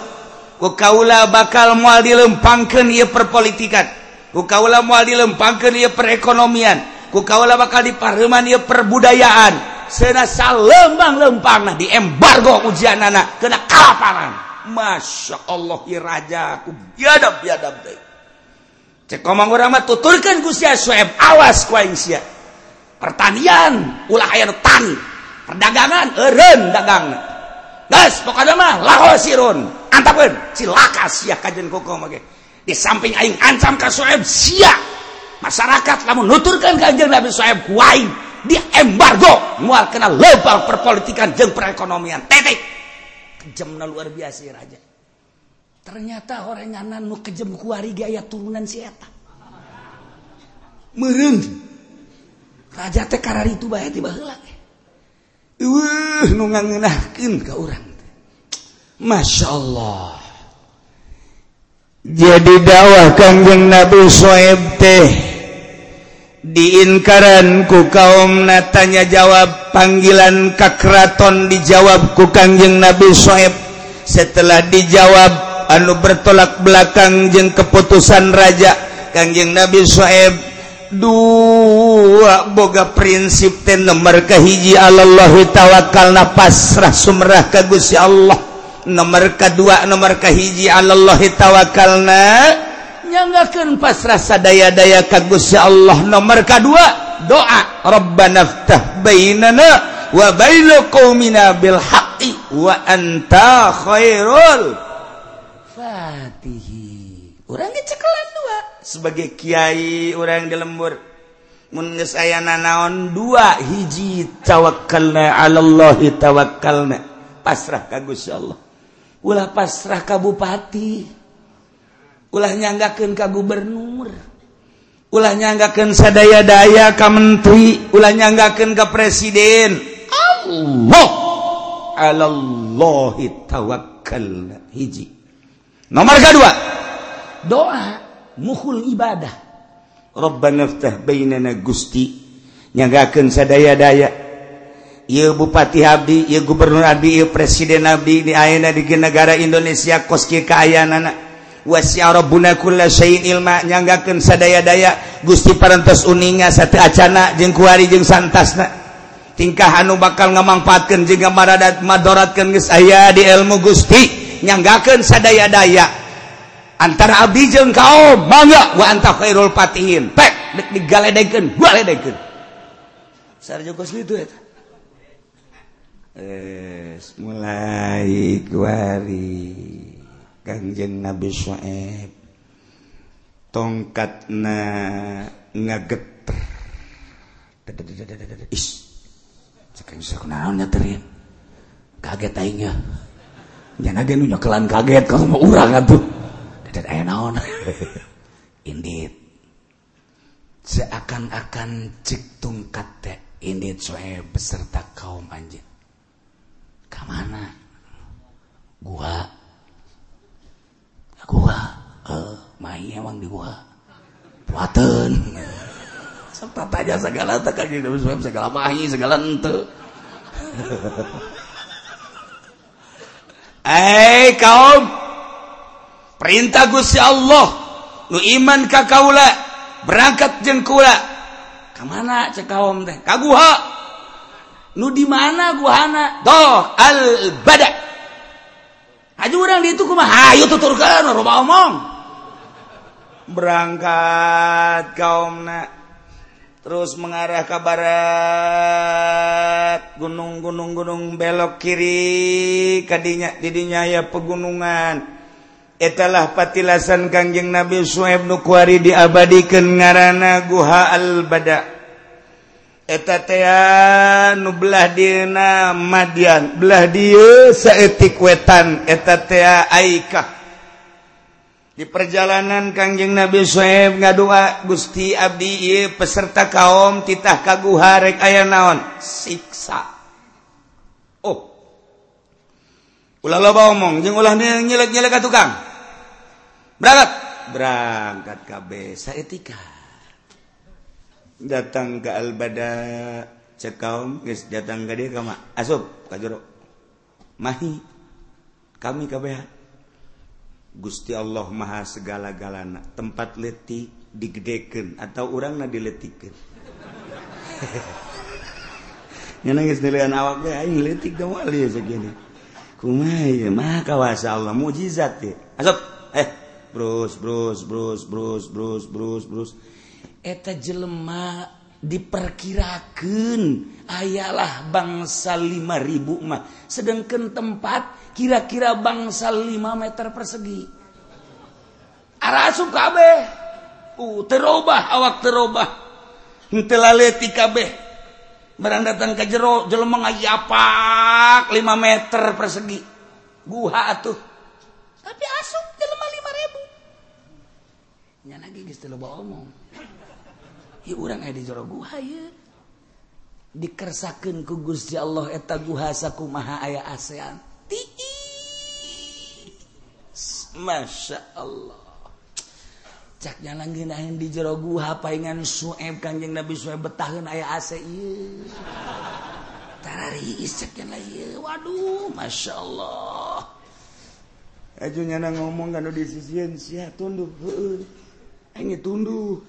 kaula bakal mual dilempangkan ia perpolitikan. kaula mual dilempangkan ia perekonomian. kaula bakal diparman ia perbudayaan. Senasa lembang-lempang nah di embargo ujian anak. Kena kalaparan. Masya Allah ya raja aku biadab-biadab deh. Cek omong orang mah tuturkan ku sia suem. Awas ku sia. Pertanian. Ulah aya tani. Perdagangan. Eren dagang. Gas pokoknya mah lahosirun. antapun silaka sia kajian kokoh mage. Di samping aing ancam ka soeb sia. Masyarakat lamun nuturkan kajian Nabi soeb kuaing. Dia embargo. Mual kena lebar perpolitikan jeng perekonomian. Tetek. Kejem luar biasa raja. Ternyata orang nganan nu kejem kuari gaya turunan si eta. Meureun raja teh karar itu bahaya tiba heula uh, nu ngangeunahkeun ka urang. Masya Allah jadi dakwah Kanjeng Nabi Soeb teh. Diinkaran ku kaum natanya jawab panggilan kakraton dijawab ku Kanjeng Nabi Soeb setelah dijawab anu bertolak belakang jeng keputusan raja Kanjeng Nabi Soeb dua boga prinsip teh nomor kehiji Allah tawakal na pasrah sumrah kagusi Allah. nomor kedua nomor kahiji Allahallahhi tawakalna nyaangkan pasrah sadaya-daya kagusya Allah. Nomor kedua doa. Robbanftah bainana wa baina Bil Haqi wa anta Khairul Fatihi. Orang dicekelan dua. Sebagai Kiai orang di lembur menges aya naon dua hiji tawakalna Allahallahhi tawakkalna. Pasrah ka Gusti Allah. ulah pasrah kabupati ulah nyanggakeun ka gubernur. Ulah nyanggakeun sadaya-daya ka menteri. Ulah nyanggakeun ka presiden. Allah! Alallahi tawakkal hiji. Nomor kedua doa muhul ibadah. Rabbana iftah bainana gusti. Nyanggakeun sadaya-daya. Ieu Bupati Abdi, ieu Gubernur Abdi, ieu Presiden Abdi di ayeuna di negara Indonesia koski kaayaanana. Wasya Rabbuna kulla syai'in ilma nyanggakeun sadaya-daya Gusti parantos uninga satu acana jeung kuari jeung santasna. Tingkah anu bakal ngamangpaatkeun jeung maradat madoratkeun geus aya di ilmu Gusti nyanggakeun sadaya-daya. Antara abdi jeung kaum mangga wa anta khairul fatihin. Pek dek digaledengkeun, galeudengkeun. Sarjo geus kitu eta. mulai kuari. Kanjeng Nabi Syaib tongkat na ngageter is sekarang bisa kenalan nyeterin ya. kaget aingnya. Ya, Jangan aja nunya kelan kaget kalau mau urang atuh. Dadat aya naon. Indit. Seakan-akan cik tungkat teh indit soe beserta kaum anjing. kemana? Gua. Gua. Eh, main emang di gua. Platen sempat aja segala tekan di web segala mahi segala ente. Eh kaum. Perintah Gusti Allah. Nu iman ka kaula. Berangkat jeung kemana ka mana cek kaum teh? Kaguha nu di mana guhana doh al bada. Aja orang di itu kumaha? Ah, Ayo tuturkan rumah omong. Berangkat kaumna. Terus mengarah ke barat gunung-gunung gunung belok kiri kadinya didinya ya pegunungan. Etalah patilasan kangjeng Nabi Suhaib Nukwari diabadikan ngarana guha al bada. eta nu belah dina Madian. Belah dia seetik wetan. Eta Aikah di perjalanan Kangjeng Nabi Sueb ngadua Gusti Abdi peserta kaum titah kaguharek aya naon? Siksa. Oh. Ulah loba omong jeung ulah nyelek-nyelek ka tukang berangkat. Berangkat kabeh saetika datang ke albada cekaum guys datang ke dia kama asup kajero mahi kami kabeh Gusti Allah maha segala galana tempat letik digedeken atau orang na diletikan nangis nilaian awak deh aing letik dong wali segini kumaya maha kawasa Allah mujizat ya asup eh Bruce Bruce Bruce Bruce Bruce Bruce Bruce. Eta jelema diperkirakan ayalah bangsa 5000 mah. Sedangkan tempat kira-kira bangsa 5 meter persegi. Arasup kabeh. Uh, terubah awak terobah. Telaleti kabeh. Berandatan ke jero jelema ngayapak 5 meter persegi. Guha tuh nyana ge geus loba omong. Ieu urang aya di jero guha ieu dikersakeun ku Gusti Allah eta guha sakumaha aya ASEAN. Tiis Masya Allah. Cak nyana ngeunaheun di jero guha paingan Sueb Kanjeng Nabi Sueb betaheun aya AC ieu Tarariis cak nyana ieu waduh Masya Allah. Ajunya na ngomong kan disisian sia tunduk heueuh ini tunduh.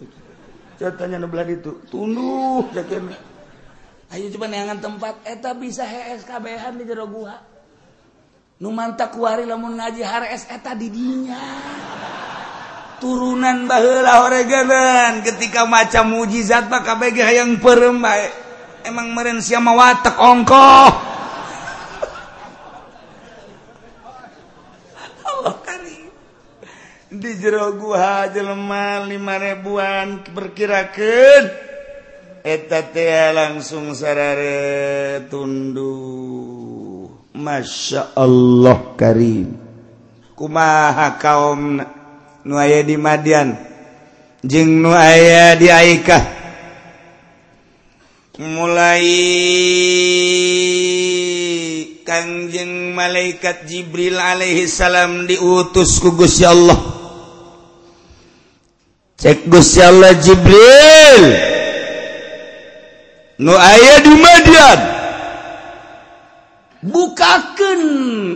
Contohnya nubelah itu. Tunduh. Cekena ayo coba neangan tempat. Eh, eta bisa HSKBhan di jero gua. Nu mantak kuari lamun ngaji HRS eta eh, didinya turunan baheula horeganan ketika macam mujizat mah kabeh hayang perem bae. Emang meren siama watak ongkoh. di jero gua jelema lima ribuan berkirakan eta teh langsung sarare tundu. Masya Allah karim. Kumaha kaum nu aya di Madian? Jeung nu aya di Aikah? Mulai kangjeng malaikat Jibril alaihi salam diutus ku Gusti Allah. Cek Gusti Allah Jibril. Nu aya di Madian. Bukakan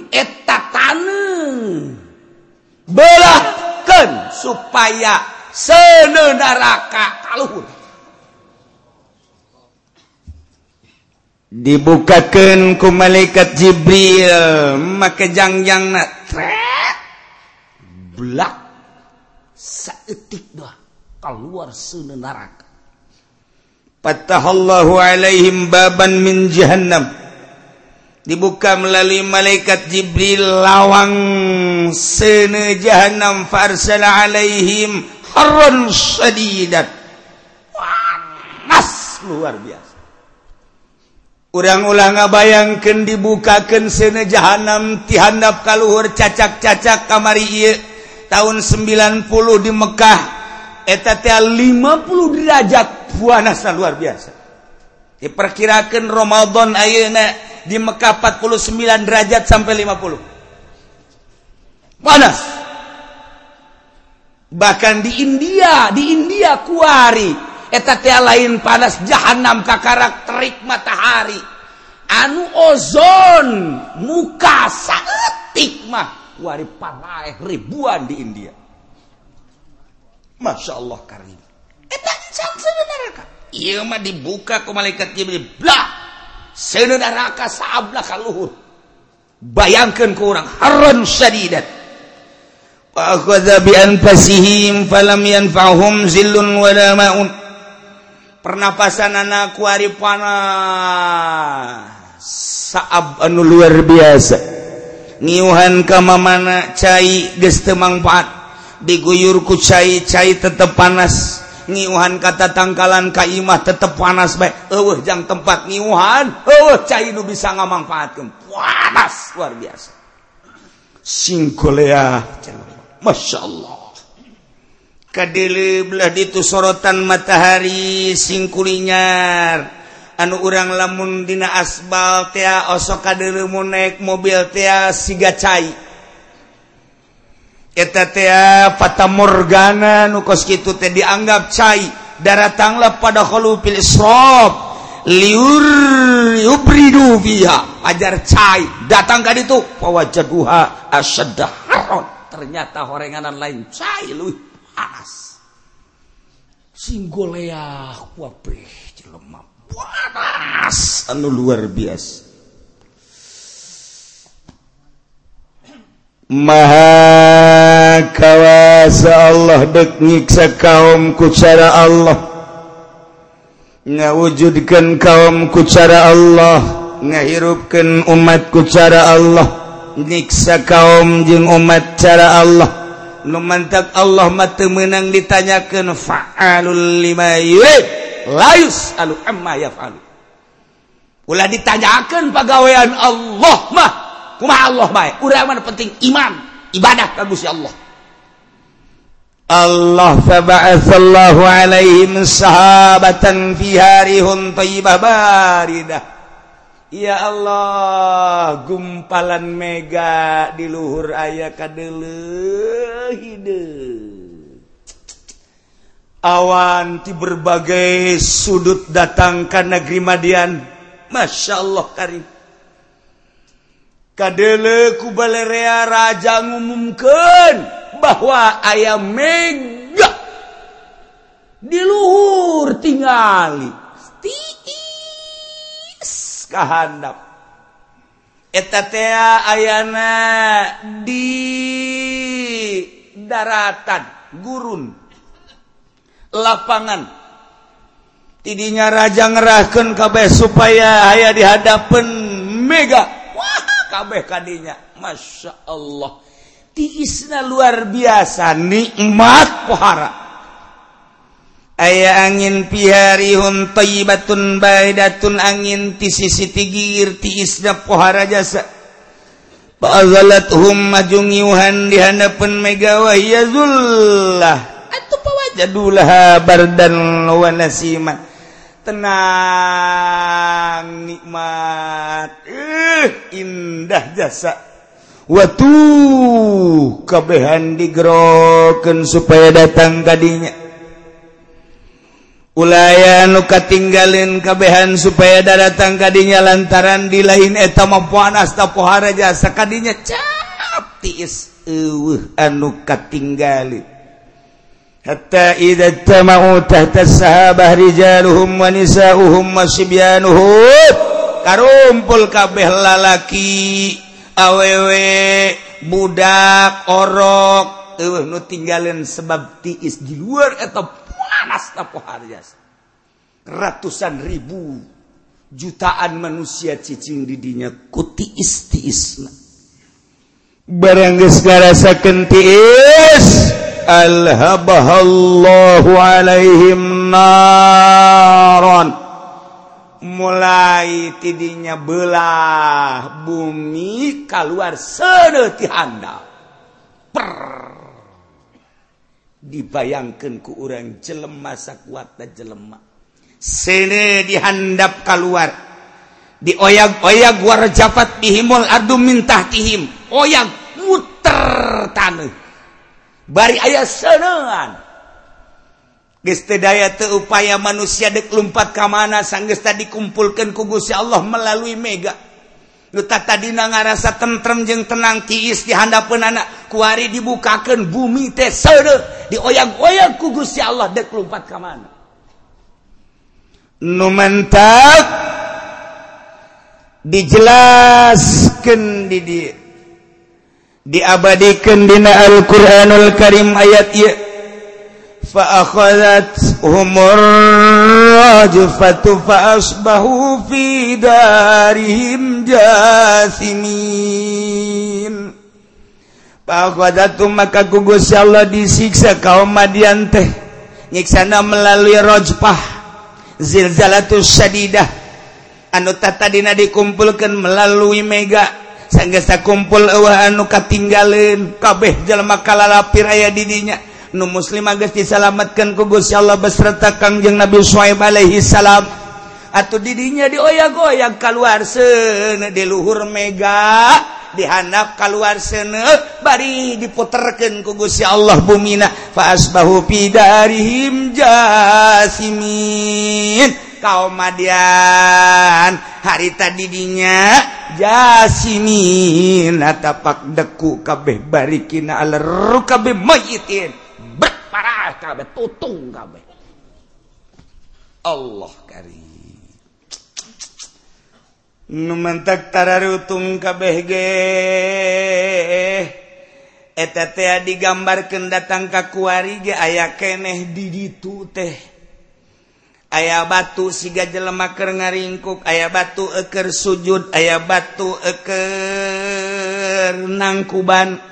eta tanah. Belahkan supaya sene neraka kaluhur. Dibukakan ku malaikat Jibril. Maka jangjang na belak saetik doa keluar sana neraka. Fatahallahu alaihim baban min jahannam. Dibuka melalui malaikat Jibril lawang sana jahannam. Farsala alaihim harran sadidat panas luar biasa. Orang-ulang ngabayangkan dibukakan sana jahanam tihandap kaluhur cacak-cacak kamari tahun 90 di Mekah eta 50 derajat puasa luar biasa. Diperkirakan Romadhon ayeuna di Mekah 49 derajat sampai 50 panas. Bahkan di India di India kuari. Eta lain panas jahanam ka karakterik matahari. Anu ozon muka saeutik mah. Kuari panaeh ribuan di India. Masya Allah karim mah dibuka ke malaikat Jibril blah! Seuneun neraka saabna ka luhur. Bayangkeun ku urang harran sadidan fa akhadha bi anfasihim falam yanfa'hum zillun wala ma'un. Pernapasanana ku ari panas. Saab anu luar biasa. Ngiuhan ka mamana cai geus teu mangpaat diguyur ku cai cai tetap panas. Ngiuhan kata tangkalan kaimah tetap panas baik eueuh jang tempat ngiuhan. Eueuh cai nu bisa ngamangfaatkeun panas luar biasa. Singkolea. Masya Allah. Kadele belah ditu sorotan matahari singkulinyar anu urang lamun dina asbal tea osok kadele monek mobil tea siga cai. Fata Morgana nukos gitu teh dianggap cai. Daratanglah pada kholupil Isra liur yubridu fiha. Ajar cai. Datang ka ditu fawajaduha asadharon ternyata horenganan lain cai lu panas. Singgoleah kuape jelema panas. Anu luar biasa. Maha kawasa Allah beknyiksa kaum kucara Allah. Ngawujudkan kaum kucara Allah. Ngahirupkan umat kucara Allah. Nyiksa kaum jeung umat cara Allah. Lumantak Allah mata menang ditanyakan fa'alul lima yurid layus alu amma yaf'alu. Ulah ditanyakan pegawaian Allah mah. Kumaha Allah baik? Urang mana penting? Iman. Ibadah. Bagus ya Allah. Allah faba'athallahu alaihim sahabatan fi harihun tayyibah baridah. Ya Allah gumpalan Mega di Luhur aya ka awanti berbagai sudut datang ke negeri Madian. Masya Allah Karim Kadele kubalerea raja ngumumkan bahwa ayam mega di luhur tingali. Tiis kahandap. Etatea ayana di daratan gurun lapangan. Tidinya raja ngerahkan kabeh supaya aya dihadapan mega. Wah! kabeh kadinya. Masya Allah. Tiisna luar biasa nikmat pohara. Aya angin piharihun thaibatun baidatun angin ti sisi tigir tiisna pohara jasa. Fa'azalathum majungiuhan di hadapan megawah ya zullah. Atuh pawajadulah bardan wa nasiman. tenang nikmat. Eh indah jasa. Watuh kabehan digeroken supaya datang tadinya ulayan luka tinggalin kabehan supaya da datang tadinya lantaran di lain etama panas pohara jasa kadinya. Cap tiis anu katinggalin. حتى إذا اجتمعوا تحت السحابة رجالهم ونساؤهم وصبيانهم. Karumpul kabeh lalaki awewe budak orok. Eueuh nu tinggaleun sebab tiis di luar eta panas tapo ratusan ribu jutaan manusia cicing di dinya ku tiis tiisna barangsakentis alhabahallahu alaihim naron. Mulai tidinya belah bumi keluar sedeti handal. Per dibayangkan ku orang jelema sakuat dan jelema. Sene dihandap keluar dioyag-oyag warjapat bihimul adu mintah tihim. Oyag bari ayah senengan daya upaya manusia delumpat ke mana sanggesta dikumpulkan Gusti Allah melalui Mega. Yuta tadi na ngarasa tentrem jeng tenang tiis dihandapan anak kuari dibukakan bumi teh dioyag-oyag ku Gusti Allah delumpat ke mana. Numentak dijelaskan di dia diabadikan dina Al-Quranul Karim ayat ya فأخذت هم الرجفة فأصبحوا في دارهم جاثمين فأخذت maka gugus Allah disiksa kaum Madian teh nyiksana melalui rojpah zilzalatus syadidah anu tadina dikumpulkan melalui mega sanggesta kumpul eueuh anu katinggalin kabeh jalma kalalapir aya didinya nu muslim geus disalamatkan ku Gusti Allah beserta Kangjeng Nabi Shuaib alaihi salam. Atuh didinya dioyag-oyag kaluar seuneu di luhur mega dihanap kaluar seuneu bari diputerkeun ku Gusti Allah bumina fa asbahu fi darihim jasimin. kaum Madian harita didinya jasinin tapak deku kabeh barikina aleru kabeh mayitin berparah kabeh tutung kabeh. Allah karim. Numentak tararutung kabeh ge. Eta teh digambarkeun datang ka kuari ge aya keneh di ditu teh. aya batu siga jelemaker ngaringkuk aya batu eker sujud aya batu eker nangkuban.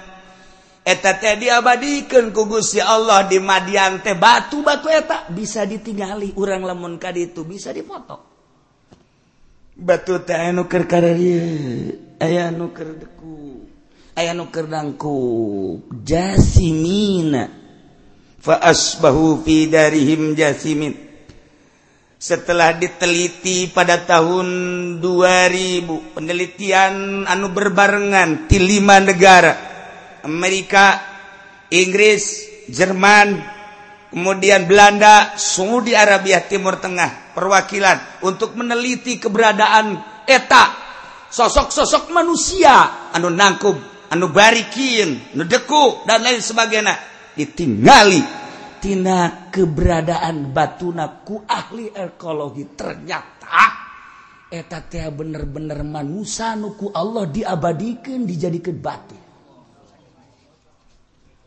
Eta teh diabadikan kugus ya Allah di Madian teh. Batu-batu eta bisa ditinggali urang lemun kadi itu bisa dipoto. Batu teh nuker aya nuker deku aya nuker dangku jasimina. Fa asbahu fi darihim jasimin setelah diteliti pada tahun 2000 penelitian anu berbarengan di lima negara Amerika Inggris Jerman kemudian Belanda Saudi Arabia Timur Tengah perwakilan untuk meneliti keberadaan eta sosok-sosok manusia anu nangkub anu barikin anu deku dan lain sebagainya ditinggali tina keberadaan batuna ku ahli ekologi ternyata eta bener-bener manusia nuku Allah diabadikan dijadikan batu.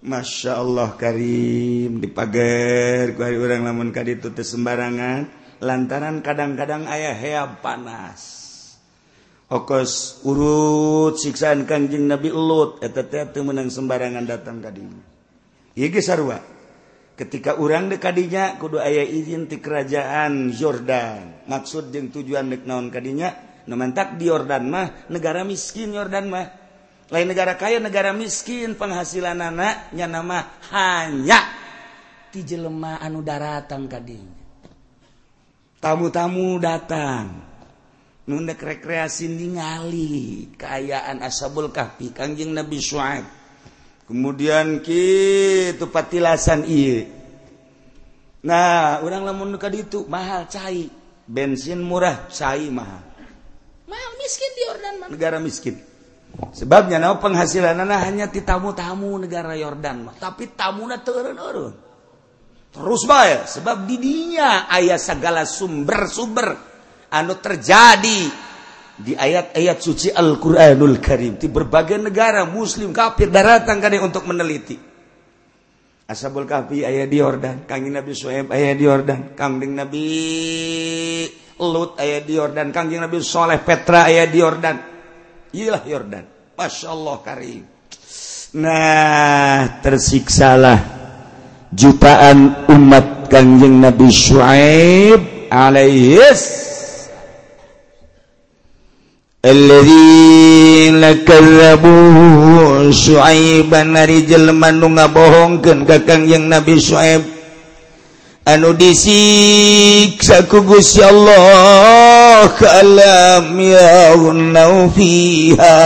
Masya Allah Karim dipager ku hari orang lamun kadi itu sembarangan lantaran kadang-kadang ayah heab panas. Hokos urut siksaan kanjing Nabi Lut eta teh menang sembarangan datang kadinya. Ieu sarua. ketika orang dekadinya kudu ayah izin di kerajaan Jordan. Maksud yang tujuan dek naon kadinya? Nemantak di Yordan mah negara miskin Yordan mah. Lain negara kaya negara miskin penghasilan anaknya nama hanya di jelema anu daratan kadinya. Tamu-tamu datang. Nundek rekreasi ningali kayaan asabul kahfi kanjeng Nabi Shu'aib. kemudian gitu patilasan I nah orang lamun nuka itu mahal cai. Bensin murah cai mahal. Mahal miskin di Yordan mah negara miskin. Sebabnya nah penghasilan nah, hanya di tamu-tamu negara Yordan mah tapi tamuna turun-turun terus bae sebab didinya ayah segala sumber-sumber anu terjadi. Di ayat-ayat suci Al-Quranul Karim di berbagai negara muslim kafir daratan kan untuk meneliti. Ashabul Kahfi ayat di Yordan. Kangjeng Nabi Suhaib ayat di Yordan. Kangjeng Nabi Lut ayat di Yordan. Kangjeng Nabi Soleh Petra ayat di Yordan. Iyalah Yordan. Masya Allah Karim. Nah tersiksalah jutaan umat kangjeng Nabi Suhaib alaihis الذين كذبوا شعيبا رجل من ngabohongkeun ka Kangjeng Nabi Shu'aib anu disiksa ku Gusti Allah kalam yaunau fiha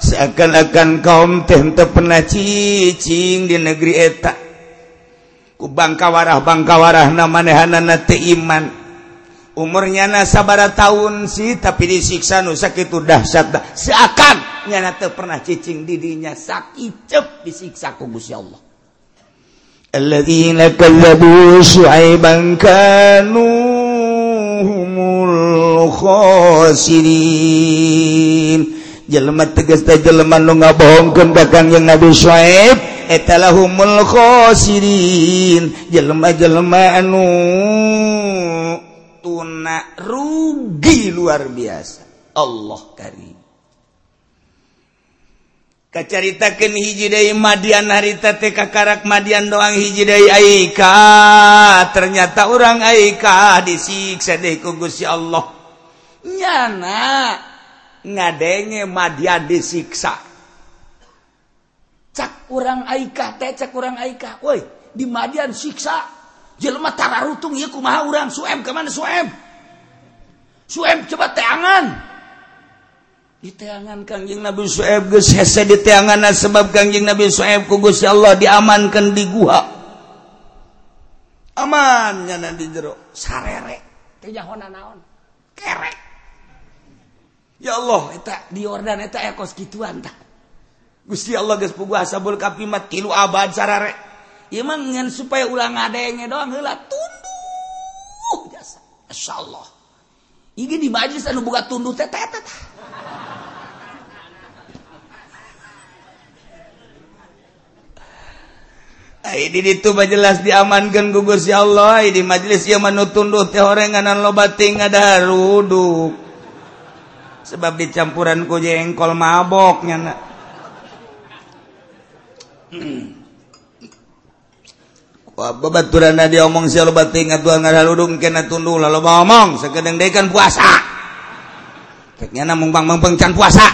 seakan-akan kaum teh teu pernah cicing di negeri eta ku bangkawarah bangkawarahna manehanna teu iman umurnya nasabara tahun sih tapi disiksa nu itu dahsyat seakan nyana teu pernah cicing didinya sakicep disiksa ku Gusti Allah. Alladzina kadzabu syuaiban kanu humul khasirin. Jelema tegas teh jelema nu ngabohongkeun dagang yang Nabi Syuaib etalah humul khosirin jelema-jelema anu tuna rugi luar biasa. Allah kari kacaritakan deui Madian harita TK kakarak Madian doang hiji deui Aika. Ternyata orang Aika disiksa deh kugus ya Allah. Nyana ngadenge Madian disiksa. Cak orang Aika teh cak orang Aika. Woi di Madian siksa. Jelema tara rutung ieu kumaha urang? Suem ke mana suem? Suem coba teangan. Di teangan kangjeng Nabi Sueb geus hese di teangan sebab kangjeng Nabi Sueb ku Gusti Allah diamankan di gua aman nya di jero. Sarere. Jahona naon? Kerek. Ya Allah di Yordan kos gituan tak Gusti Allah geus puguh sabul kapimat tilu abad sarare Imangen supaya ulang ngadenge doang hela tunduh jasa. masyaallah Ini di majlis anu buka tunduh teh teh teh. Ini itu jelas diamankan gugus ya Allah di majelis yang manu tunduh teh orenganan loba ting ada ruduk sebab dicampuran ku jengkol maboknya nak. Hmm. Babaturan dia omong si lo bating atuan ngadaludung kena tundu lalu ngomong sekedeng dekan puasa. Teknya namung bang bang pengcan puasa.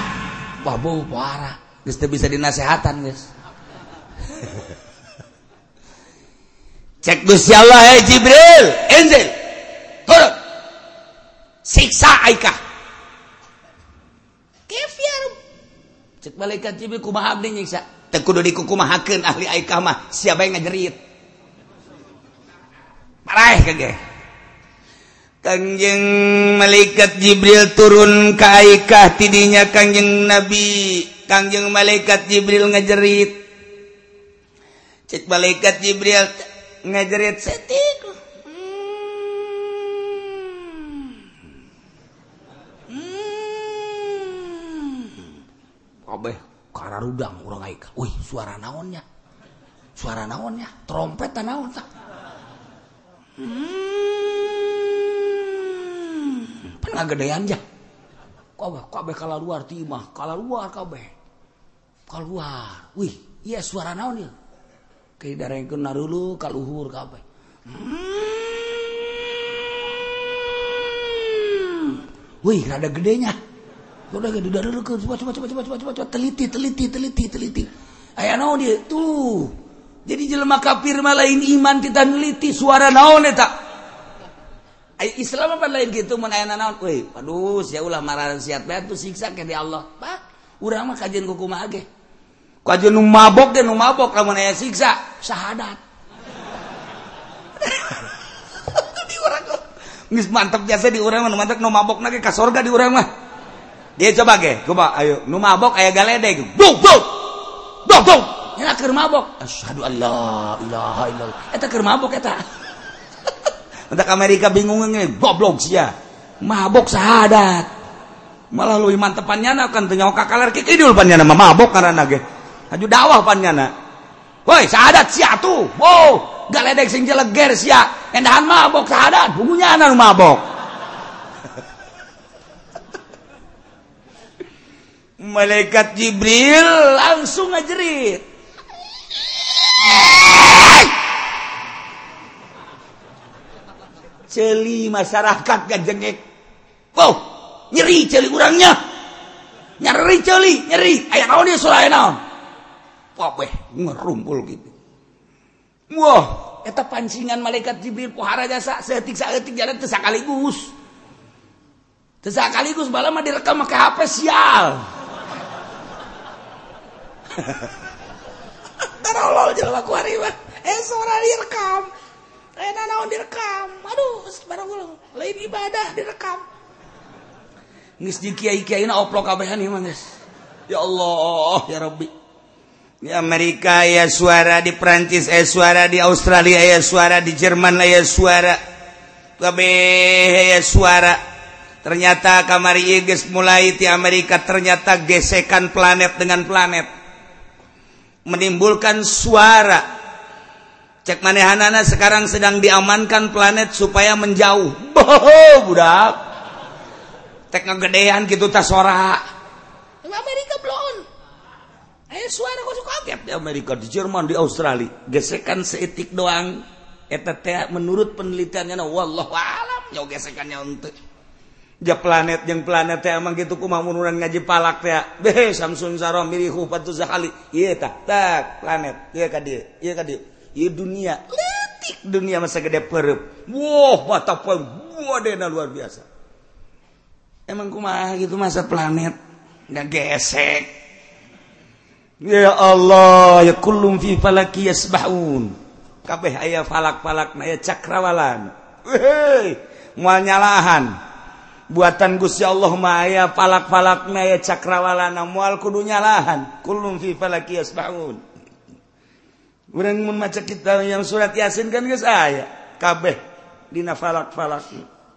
Wah bu parah. Geus bisa dinasehatan guys. Cek Gusti Allah ya Jibril, Enzil. Turun. Siksa Aikah malaikat Jibril kumaha abdi nyiksa teu kudu dikukumahakeun ahli aikah mah siapa yang ngajerit Kanjeng malaikat Jibril turun ke aikah tidinya kanjeng Nabi. Kanjeng malaikat Jibril ngajerit. Cek malaikat Jibril ngajerit setik karena rudang orang aika wih suara naonnya? Suara naonnya? Trompet naon tak hmm. Hmm. gedean ja kabeh kala luar timah kala luar kabeh kal luar wih iya suara naon ya? Ke darengkeun narulu ka luhur kabeh hmm. wih rada gedenya udah gede darulu coba coba coba coba coba coba. Teliti teliti teliti teliti. Aya naon dia? Tuh. jadi jelemah kafir mah lain iman kita neliti suara naon tak Islam apa lain gitu? Aya naon? Weh aduh sia ulah marahan siat bae tuh siksa ke di Allah. Pak urang mah kajian kuku mah ge? Kajian nu mabok ge nu mabok lamun aya siksa syahadat. Di urang geus mantep biasa di urang mah mantep nu mabok ge ka surga di urang mah. Dia coba ge coba ayo nu mabok aya galedeg. Duk duk duk duk nyana keur mabok. Asyhadu an la ilaha illallah. Eta keur mabok eta. Entak Amerika bingung nge goblok sia. Mabok sahadat. Malah lu iman tepannya kan teu nyawa kakalar kidul pannyana mabok karena ge. Aju dakwah pannyana woi sahadat sia tuh. Wow galedeg sing jeleger sia. Endahan mabok sahadat. Bungunya nu mabok. Malaikat Jibril langsung ngajerit celi masyarakat gak jengek. Wow nyeri celi kurangnya nyeri celi nyeri. Ayah naon dia sulah naon? Wabeh ngerumpul gitu. Wah eta pancingan malaikat jibril pohara jasa seetik seetik jalan teu sakaligus. Teu sakaligus mah direkam make HP sial. tolol jelema ku hari mah. Eh suara direkam. Eh nanaon direkam. Aduh, barang ulang. Lain ibadah direkam. Geus di kiai-kiai na oplok kabehan ya manis. Ya Allah, ya Rabbi. Di Amerika ya suara, di Perancis ya suara, di Australia ya suara, di Jerman ya suara. Kabeh ya suara. Ternyata kamari Iges mulai di Amerika ternyata gesekan planet dengan planet. menimbulkan suara. Cek manehanana sekarang sedang diamankan planet supaya menjauh. Boho budak. Tek ngegedean gitu tas suara. Amerika belum ayo suara kok suka. Di Amerika di Jerman di Australia gesekan seetik doang. Eta menurut penelitiannya wallahu alam nyogesekannya untuk Ja planet yang planet emang gitu kumaha munuran ngaji palak teh. Beh Samsun Saro mirihu patu zakali. Iya tak, tak planet. Iya ka dieu, iya ka dieu. Iya dunia. Letik dunia masa gede perep. Wah, mata poe wadena luar biasa. Emang kumaha gitu masa planet nggak gesek Ya Allah yakulum fi falaki yasbahun. Kabeh aya falak-falak na aya cakrawalan. Hei, moal nyalahan. buatan Gusti Allah Maya palak-palak Maya cakrawalana mual kudu nyalahan kulum yasbahun. Mun mun maca kita yang surat yasin kan geus aya. Kabeh dina falak-falak.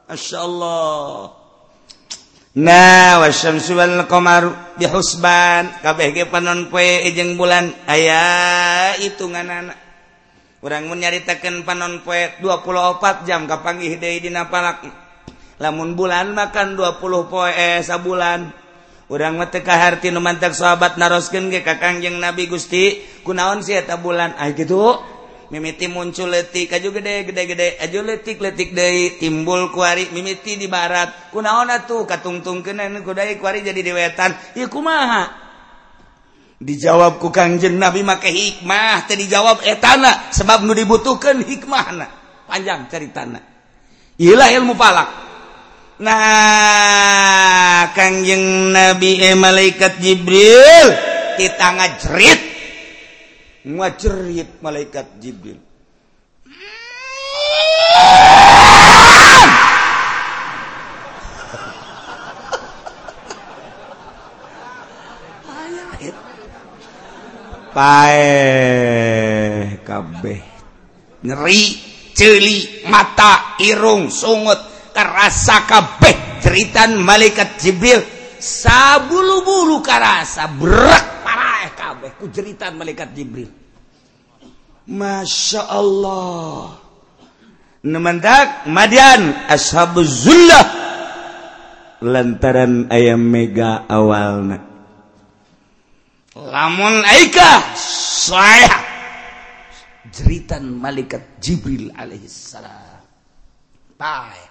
Masyaallah. Nah wasyamsu wal qamaru bihusban. Kabeh ge panon poe jeung bulan. Aya hitunganna urang mun nyaritakeun panon poe 24 jam kapanggih deui dina palak. lamun bulan makan 20 poe sa bulan urang nu mantak sahabat ge ke Kangjeng nabi Gusti. Kunaon sih eta bulan? Ah gitu. Mimiti muncul letik aju gede gede-gede aju letik letik De timbul kuari mimiti di barat. Kunaon tuh katungtung kenen kudai kuari jadi di wetan. Ya kumaha? Dijawab ku Kangjeng Nabi make hikmah tadi dijawab etana sebab nu dibutuhkan hikmahna. Panjang ceritana. Tanah ialah ilmu palak nah kangjeng nabi eh malaikat jibril. Kita ngajrit ngajerit malaikat Jibril. Pae kabeh. Ngeri celi mata irung sungut karasa kabeh ceritan malaikat Jibril sabulu-bulu karasa berat kujeritan malaikat Jibril. Masya Allah. Nemendak Madian ashabu zullah. Lantaran ayam mega awalna. Lamun aika saya jeritan malaikat Jibril alaihissalam. Kabe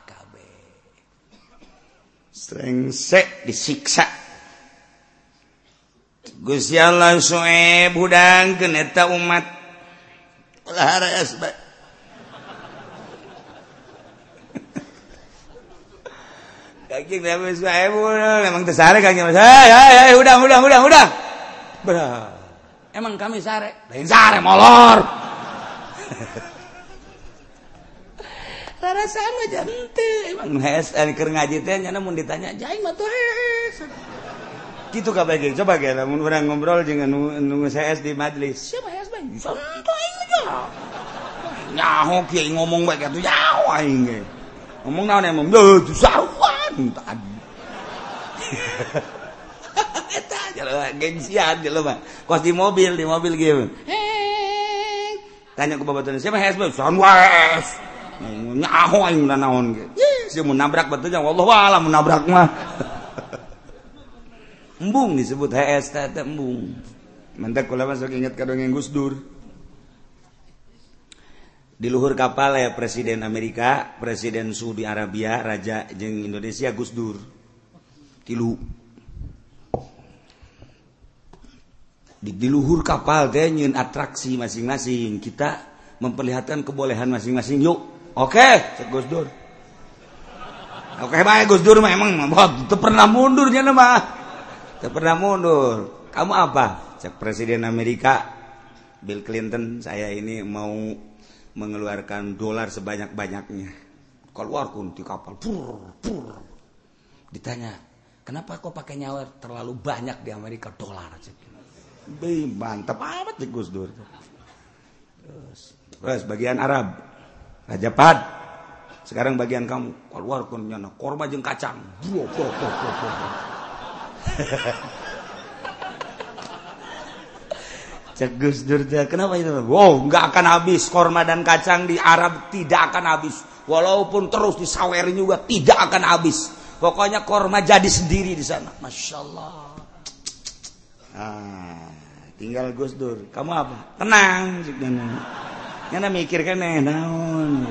Srengsek disiksa. Gusti Allah soe budang keneta umat. Ulah hareas bae. Kaki kenapa saya eh, budang? Emang tersare kaki mas. Eh, eh, hei, hei, hei, hudang hudang hudang hudang Berah. Emang kami sare? Lain sare, molor. Eh, ditanya gitu coba namun orang ngobrol jangan nunggu CS di majelis siapa HS bang? Nyaho kiai ngomong baik itu nyaho aing ge. Ngomong naon emang? Leuh sawan tadi. Eta jelema gengsian jelema kos di mobil di mobil gitu tanya ke babatuan siapa HS bang? Sawan wes naon nabrak betul Allah nabrak mah. Embung disebut HS teh embung. Mantak kula masuk ingat kadongeng Gus Dur. Di luhur kapal ya presiden Amerika presiden Saudi Arabia raja jeng Indonesia Gus Dur. Tilu. Di, di luhur kapal teh nyin atraksi masing-masing. Kita memperlihatkan kebolehan masing-masing. Yuk oke okay, Gus Dur. Oke baik Gus Dur mah emang pernah mundurnya mah. Pernah mundur. Kamu apa? Cek presiden Amerika Bill Clinton saya ini mau mengeluarkan dolar sebanyak-banyaknya. Keluar pun di kapal pur pur. Ditanya kenapa kok pakai nyawa terlalu banyak di Amerika? Dolar Be, mantap amat di Gus Dur. Terus, terus bagian Arab Raja Pad sekarang bagian kamu keluar pun nyana korma jeng kacang buah, buah, buah, buah, buah. Gus Dur kenapa itu? Wow, nggak akan habis korma dan kacang di Arab tidak akan habis. Walaupun terus disawerin juga tidak akan habis. Pokoknya korma jadi sendiri di sana. Masya Allah. Ah, tinggal Gus Dur. Kamu apa? Tenang. Nyana mikir kan eh naon.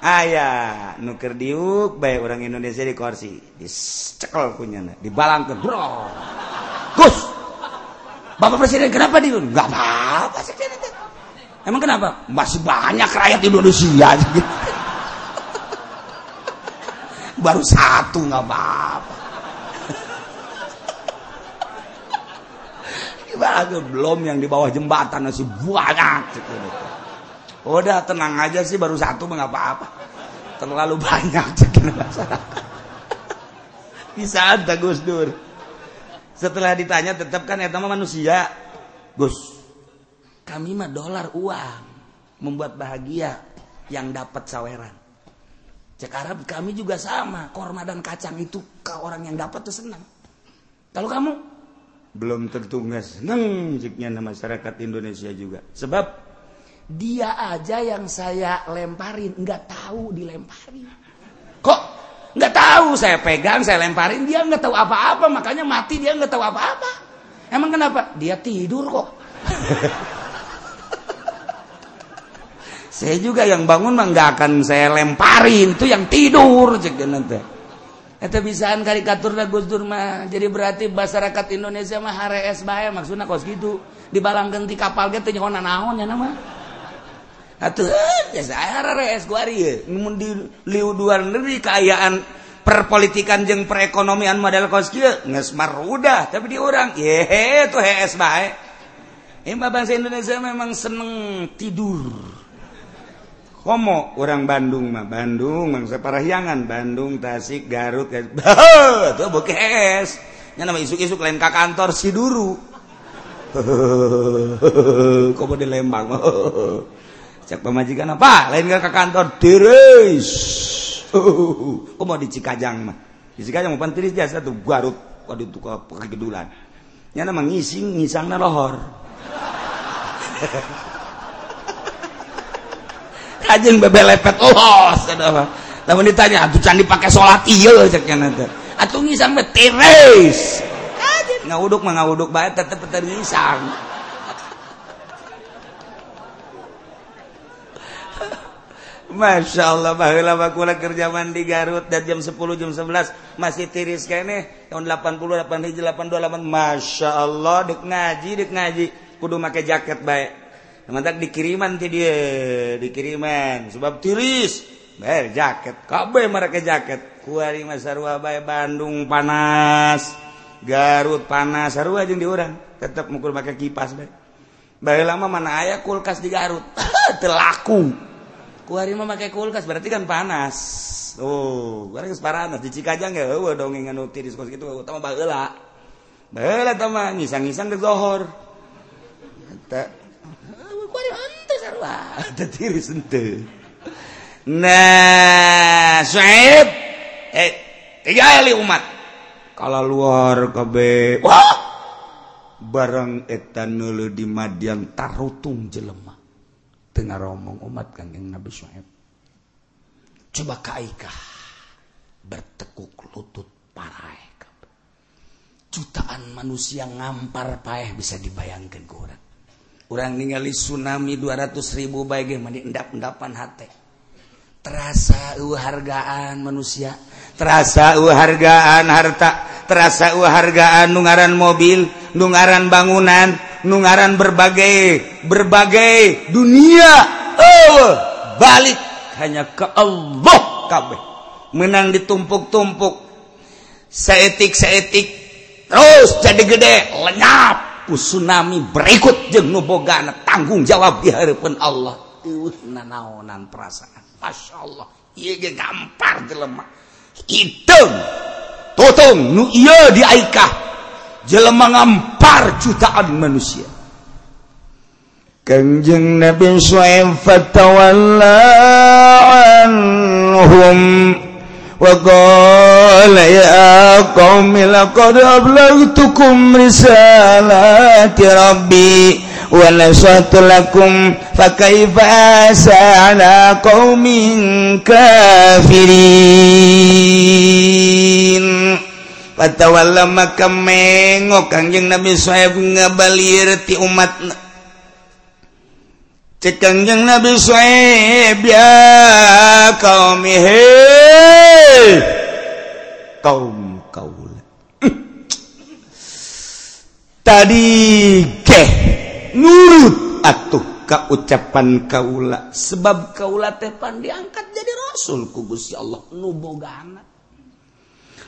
Ayah, nuker diuk, baik orang Indonesia di kursi, dicekel punya, dibalang ke bro. Gus, Bapak Presiden kenapa di Enggak apa-apa sih. Emang kenapa? Masih banyak rakyat Indonesia. Baru satu nggak apa-apa. belum yang di bawah jembatan masih banyak. Udah tenang aja sih baru satu nggak apa-apa. Terlalu banyak Bisa ada Gus Dur. Setelah ditanya tetapkan ya teman manusia. Gus kami mah dolar uang membuat bahagia yang dapat saweran. Cek Arab kami juga sama korma dan kacang itu ke orang yang dapat tuh senang. Kalau kamu? Belum tentu nggak senang masyarakat Indonesia juga. Sebab dia aja yang saya lemparin. Nggak tahu dilemparin. Kok? Nggak tahu. Saya pegang saya lemparin. Dia nggak tahu apa-apa. Makanya mati dia nggak tahu apa-apa. Emang kenapa? Dia tidur kok. Saya juga yang bangun mah nggak akan saya lemparin. Itu yang tidur. Cek nanti. Eta bisaan karikatur Gus Dur mah. Jadi berarti masyarakat Indonesia mah harees maksudnya kos gitu. Dibalangkeun ti kapal ge teh nyaho nya nama Atuh, ya saya res guari ya. Namun di liu dua negeri keayaan perpolitikan jeng perekonomian model geus udah, tapi di orang ye tuh hees bae. Ini bangsa Indonesia memang seneng tidur. Komo orang Bandung mah Bandung mangsa parahyangan Bandung Tasik Garut tuh bokeh es. Nya nama isuk-isuk lain ka kantor si duru komo di Lembang cek pemajikan apa? Lain ke kantor tiris oh, mau di Cikajang mah di Cikajang mau tiris jasa tuh Garut waduh tuh ke kedulan nya nama ngising ngisang lohor. Kajeng bebe lepet los namun ditanya atuh can dipakai sholat. Iya ceknya nanti atuh ngisang be tiris ngawuduk mah ngawuduk bae tetep tetep ngisang Masya Allah bahlama kurang kerjaman di Garut dan jam 10 jam 11 masih tiris kene tahun 80 8 hiji 82 8 Masya Allah dek ngaji dek ngaji kudu make jaket baik mantak dikiriman ti dia dikiriman sebab tiris bayar jaket kabeh mereka jaket. Kuari masarua bae Bandung panas Garut panas sarua jeung diurang tetep mukul make kipas bae. Bae lama mana aya kulkas di Garut telaku ku harimau pakai kulkas berarti kan panas. Tuh barang panas di Cikajang ya eueuh dongeng anu tiris kos kitu tama baheula. Baheula tama ngisang-ngisang deuk zohor. Teh ku harimau henteu sarua. Teh tiris henteu nah Suhaib eh tiga kali umat. Kalau luar kabe. Wah! Barang etanulu di Madian tarutung jelema. tengah romong umat kangjeng Nabi Syuaib. Coba kaikah bertekuk lutut parai. Jutaan manusia ngampar paeh bisa dibayangkan ke orang. Orang ningali tsunami 200 ribu baik mani endap-endapan hati. Terasa uhargaan manusia. Terasa uhargaan harta. Terasa uhargaan nungaran mobil. Nungaran bangunan nungaran berbagai berbagai dunia. Oh, balik hanya ke Allah kabeh. Menang ditumpuk-tumpuk. Seetik seetik terus jadi gede lenyap. Ku tsunami berikut jeung nu boga tanggung jawab di hadapan Allah. Eueuh nanaonan perasaan. Masya Allah. Gampar jelema. Hitung tutung nu ieu diaikah. jelema ngampar jutaan manusia. Kanjeng Nabi Shu'aib fatawalla anhum wa qala ya qaumi laqad ablaghtukum risalati rabbi wa nasahtu lakum fakaifa asa ala qaumin kafirin. watawala maka mengok Kangjeng Nabi Suhaib ngabalir ti umatna cek Kangjeng Nabi Suhaib ya kaum kaum kaula. Tadi ke nurut atuh ka ucapan kaula. Sebab kaula teh pan diangkat jadi rasul ku Gusti Allah. Nu boga anak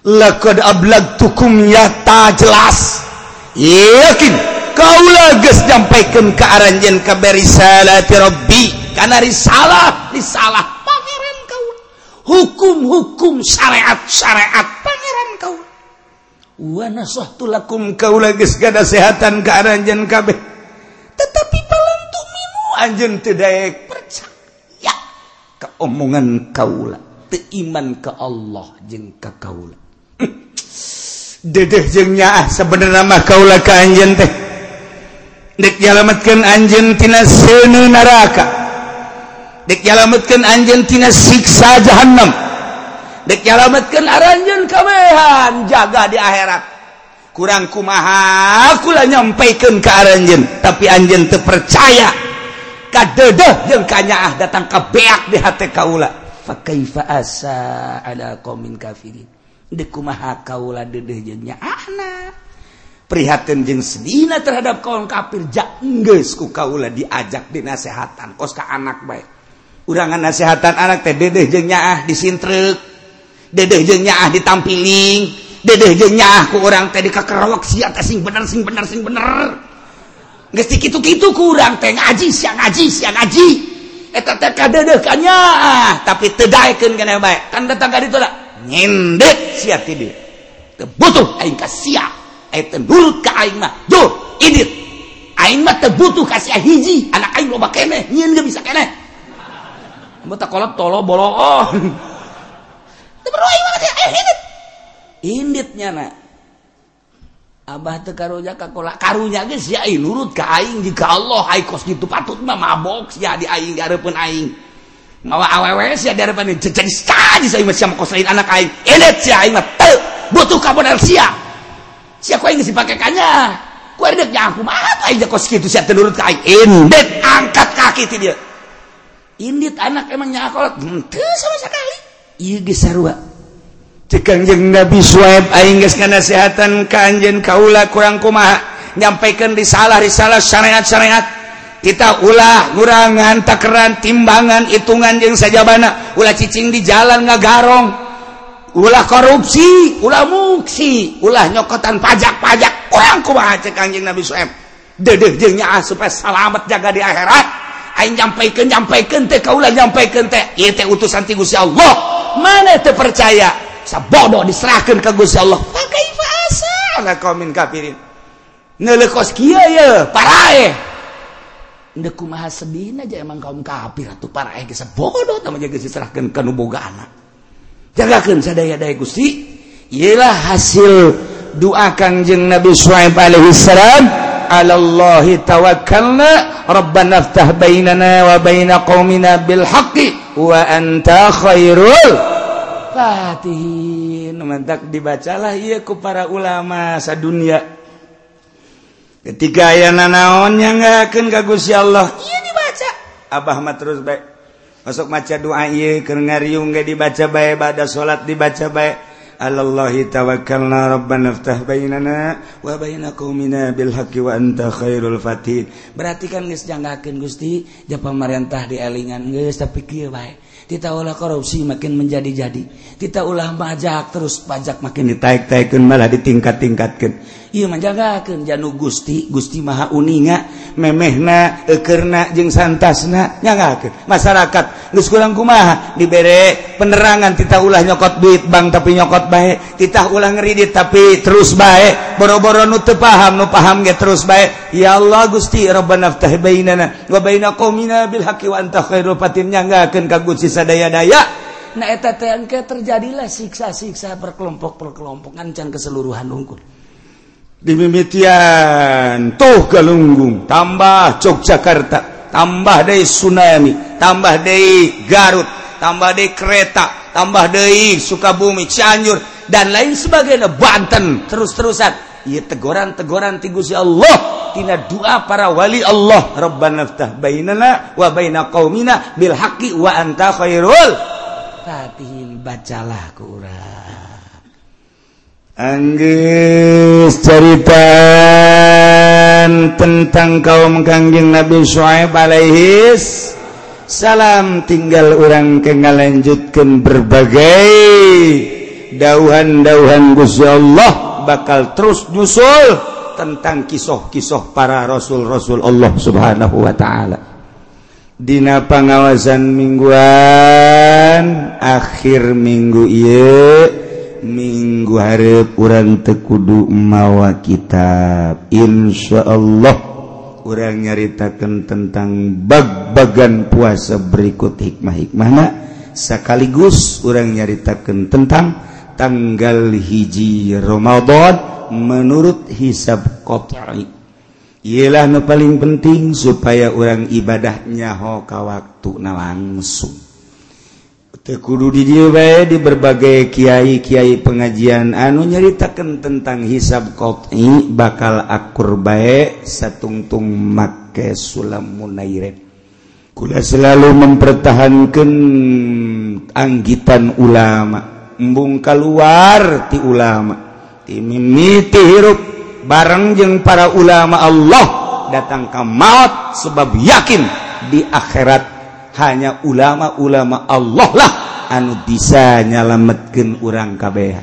lekod ablag tukum nyata jelas. Yakin kaulah geus nyampaikeun ka aranjeun ka berisalati rabbi. Kana risalah risalah pangeran kau. Hukum-hukum syariat-syariat pangeran kau. Wa nasahtu lakum kaulah geus gada sehatan ka aranjeun kabeh. Tetapi balam tuminu anjeun teu daek percaya keomongan kaulah teu iman ka Allah jeung ka kaulah dedeh jengnya ah sebenarnya mah kaulah ke anjen teh. Dek nyalamatkan anjen tina seni neraka. Dek nyalamatkan anjen tina siksa jahannam. Dek nyalamatkan aranjen kamehan jaga di akhirat. Kurang kumaha kula nyampaikan ke aranjen tapi anjen terpercaya kadedeh yang kanyaah datang ke beak di hati kaulah fakaifa asa ala qaumin kafirin. dikumaha kaula dedeh jengnya anak prihatin jeng sedina terhadap kaum kafir jak ku kaula diajak dinasehatan. Kos ka anak baik urangan nasehatan anak teh dedeh jeung nyaah disintrek. Dedeh jeung nyaah ditampiling dedeh jeung nyaah ku urang teh dikakerewek sia teh sing bener sing bener sing bener. Geus dikitu-kitu ku urang teh ngaji sia ngaji sia ngaji. Eta teh kadedeh ka nyaah tapi teu daekeun kana bae kan datang ka ditu nyendek sia ti dia teu butuh aing ka sia aya teu ka aing mah. Jo, idit aing mah teu butuh ka sia hiji. Anak aing loba keneh nyieun geus bisa keneh mun teu kolot tolo bolooh teu perlu aing mah aing idit inditnya na Abah teu karunya ka kolak, karunya geus ya aing nurut ka aing. Jika Allah aing kos kitu patut mah mabok sia di aing gareupeun arepeun aing. ngawa awewe sih dari mana jadi saja saya masih mau kosain anak aing. Elit sih aing mah butuh kabel sia. Sia kau ingin sih pakai kanya kau ada nyaku mah aing kos gitu sih tenurut aing. Indit angkat kaki ti dia. Indit anak emang nyakolot ente hmm, sama sekali. Iya gesarua cekang jeng Nabi Suhaib aing geus ngasihatan ka anjeun kaula kurang kumaha. Nyampaikan risalah-risalah syariat-syariat. kita ulah kurangan takeran timbangan hitungan yang sajabana. Ulah cicing di jalan nggak garong ulah korupsi ulah muksi. Ulah nyokotan pajak pajak kurang kumaha cek anjing Nabi Suhaib dedeh jeung nyaah supaya selamat jaga di akhirat. Aing nyampaikeun nyampaikeun teh kaulah nyampaikeun teh. Ieu teh utusan ti Gusti Allah. Mana teh percaya? Sabodo diserahkeun ka Gusti Allah. Pakai asa ala qaumin kafirin. Neuleuh kieu ye parae. ndeku maha sedihna aja emang kaum kafir atuh para aing eh, geus bodoh tama geus diserahkeun ka nu boga anak jagakeun sadaya-daya Gusti. Ialah hasil doa kangjeng Nabi Suhaib alaihi salam. Alallahi tawakkalna rabbana aftah bainana wa baina qaumina bil haqqi wa anta khairul fatihin. Mantak dibacalah ieu ku para ulama sadunya. ketika aya na naonnya ka Gusti Allah. Dibaca. Abahmad terus baik masuk maca doa iya ke ngariung nggak dibaca baik pada salat dibaca baik Allahi tawakkalna Rabbana iftah bainana wa baina qaumina haqqi wa anta khairul fatih berarti kan geus janggakeun Gusti jeung pamarentah dielingan geus tapi kieu bae. kita ulah korupsi makin menjadi-jadi. Kita ulah pajak terus pajak makin ditaik-taikkan malah ditingkat-tingkatkan iya menjagakan janu gusti gusti maha uninga memehna ekerna jeng santasna nyanggakeun masyarakat geus kurang kumaha? Dibere penerangan kita ulah nyokot duit bang tapi nyokot baik kita ulah ngeridit tapi terus baik boro-boro nu teu paham nu paham ge terus baik ya Allah gusti rabbanaftah bainana wa baina qaumina bil haqqi wa anta khairul fatin. Nyanggakeun ka gusti sadaya-daya nah eta teh engke terjadilah siksa-siksa perkelompok-perkelompokan can keseluruhan unggul dimimitian tuh galunggung tambah Yogyakarta tambah dari tsunami tambah dari Garut tambah dari kereta tambah dari Sukabumi Cianjur dan lain sebagainya. Banten terus-terusan. tegoran-tegoran tigusi Allahtina doa para wali Allah. Robbanftah bainana bil haqqi wa anta Khairul fatihin. Bacalah kurang Anggis cerita tentang kaum Kangjeng Nabi Shu'aib alaihis. Salam tinggal orang ke lanjutkan berbagai dauhan-dauhan Gusti Allah. Bakal terus nyusul tentang kisah-kisah para rasul-rasul Allah subhanahu wa ta'ala. Dina pengawasan mingguan akhir minggu ieu minggu hareup urang teu tekudu mawa kitab. Insya Allah nyaritakeun nyaritakan tentang bag-bagan puasa berikut hikmah-hikmahna. Sekaligus urang nyaritakan tentang tanggal hiji Romadhon menurut hisab qot'i ialah nu paling penting supaya orang ibadah nyaho ka waktu na langsung tekudu di dieu bae di berbagai kiai-kiai pengajian anu nyaritakeun tentang hisab qot'i bakal akur bae satungtung make sulam munairet kula selalu mempertahankan anggitan ulama. embung keluar ti ulama. Timimiti hirup. Bareng jeung para ulama Allah datang ke maut sebab yakin di akhirat hanya ulama-ulama Allah lah anu bisa nyalametkeun urang kabeh.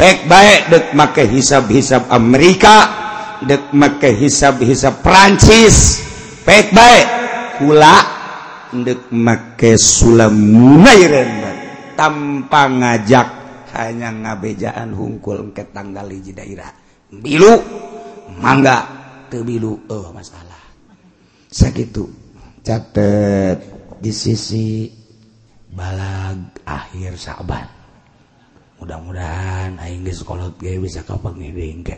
Tek baik dek make hisab-hisab Amerika dek make hisab-hisab Prancis pek baik kula dek make sulam Munairen tanpa ngajak. Hanya ngabejaan hungkul ke tanggal hiji daerah. Bilu mangga teu tebilu oh masalah. Sakitu. Catet di sisi balag akhir Sa'ban. Mudah-mudahan aing geus kolot ge bisa kapengiding ke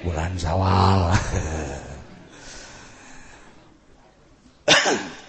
bulan Sawal.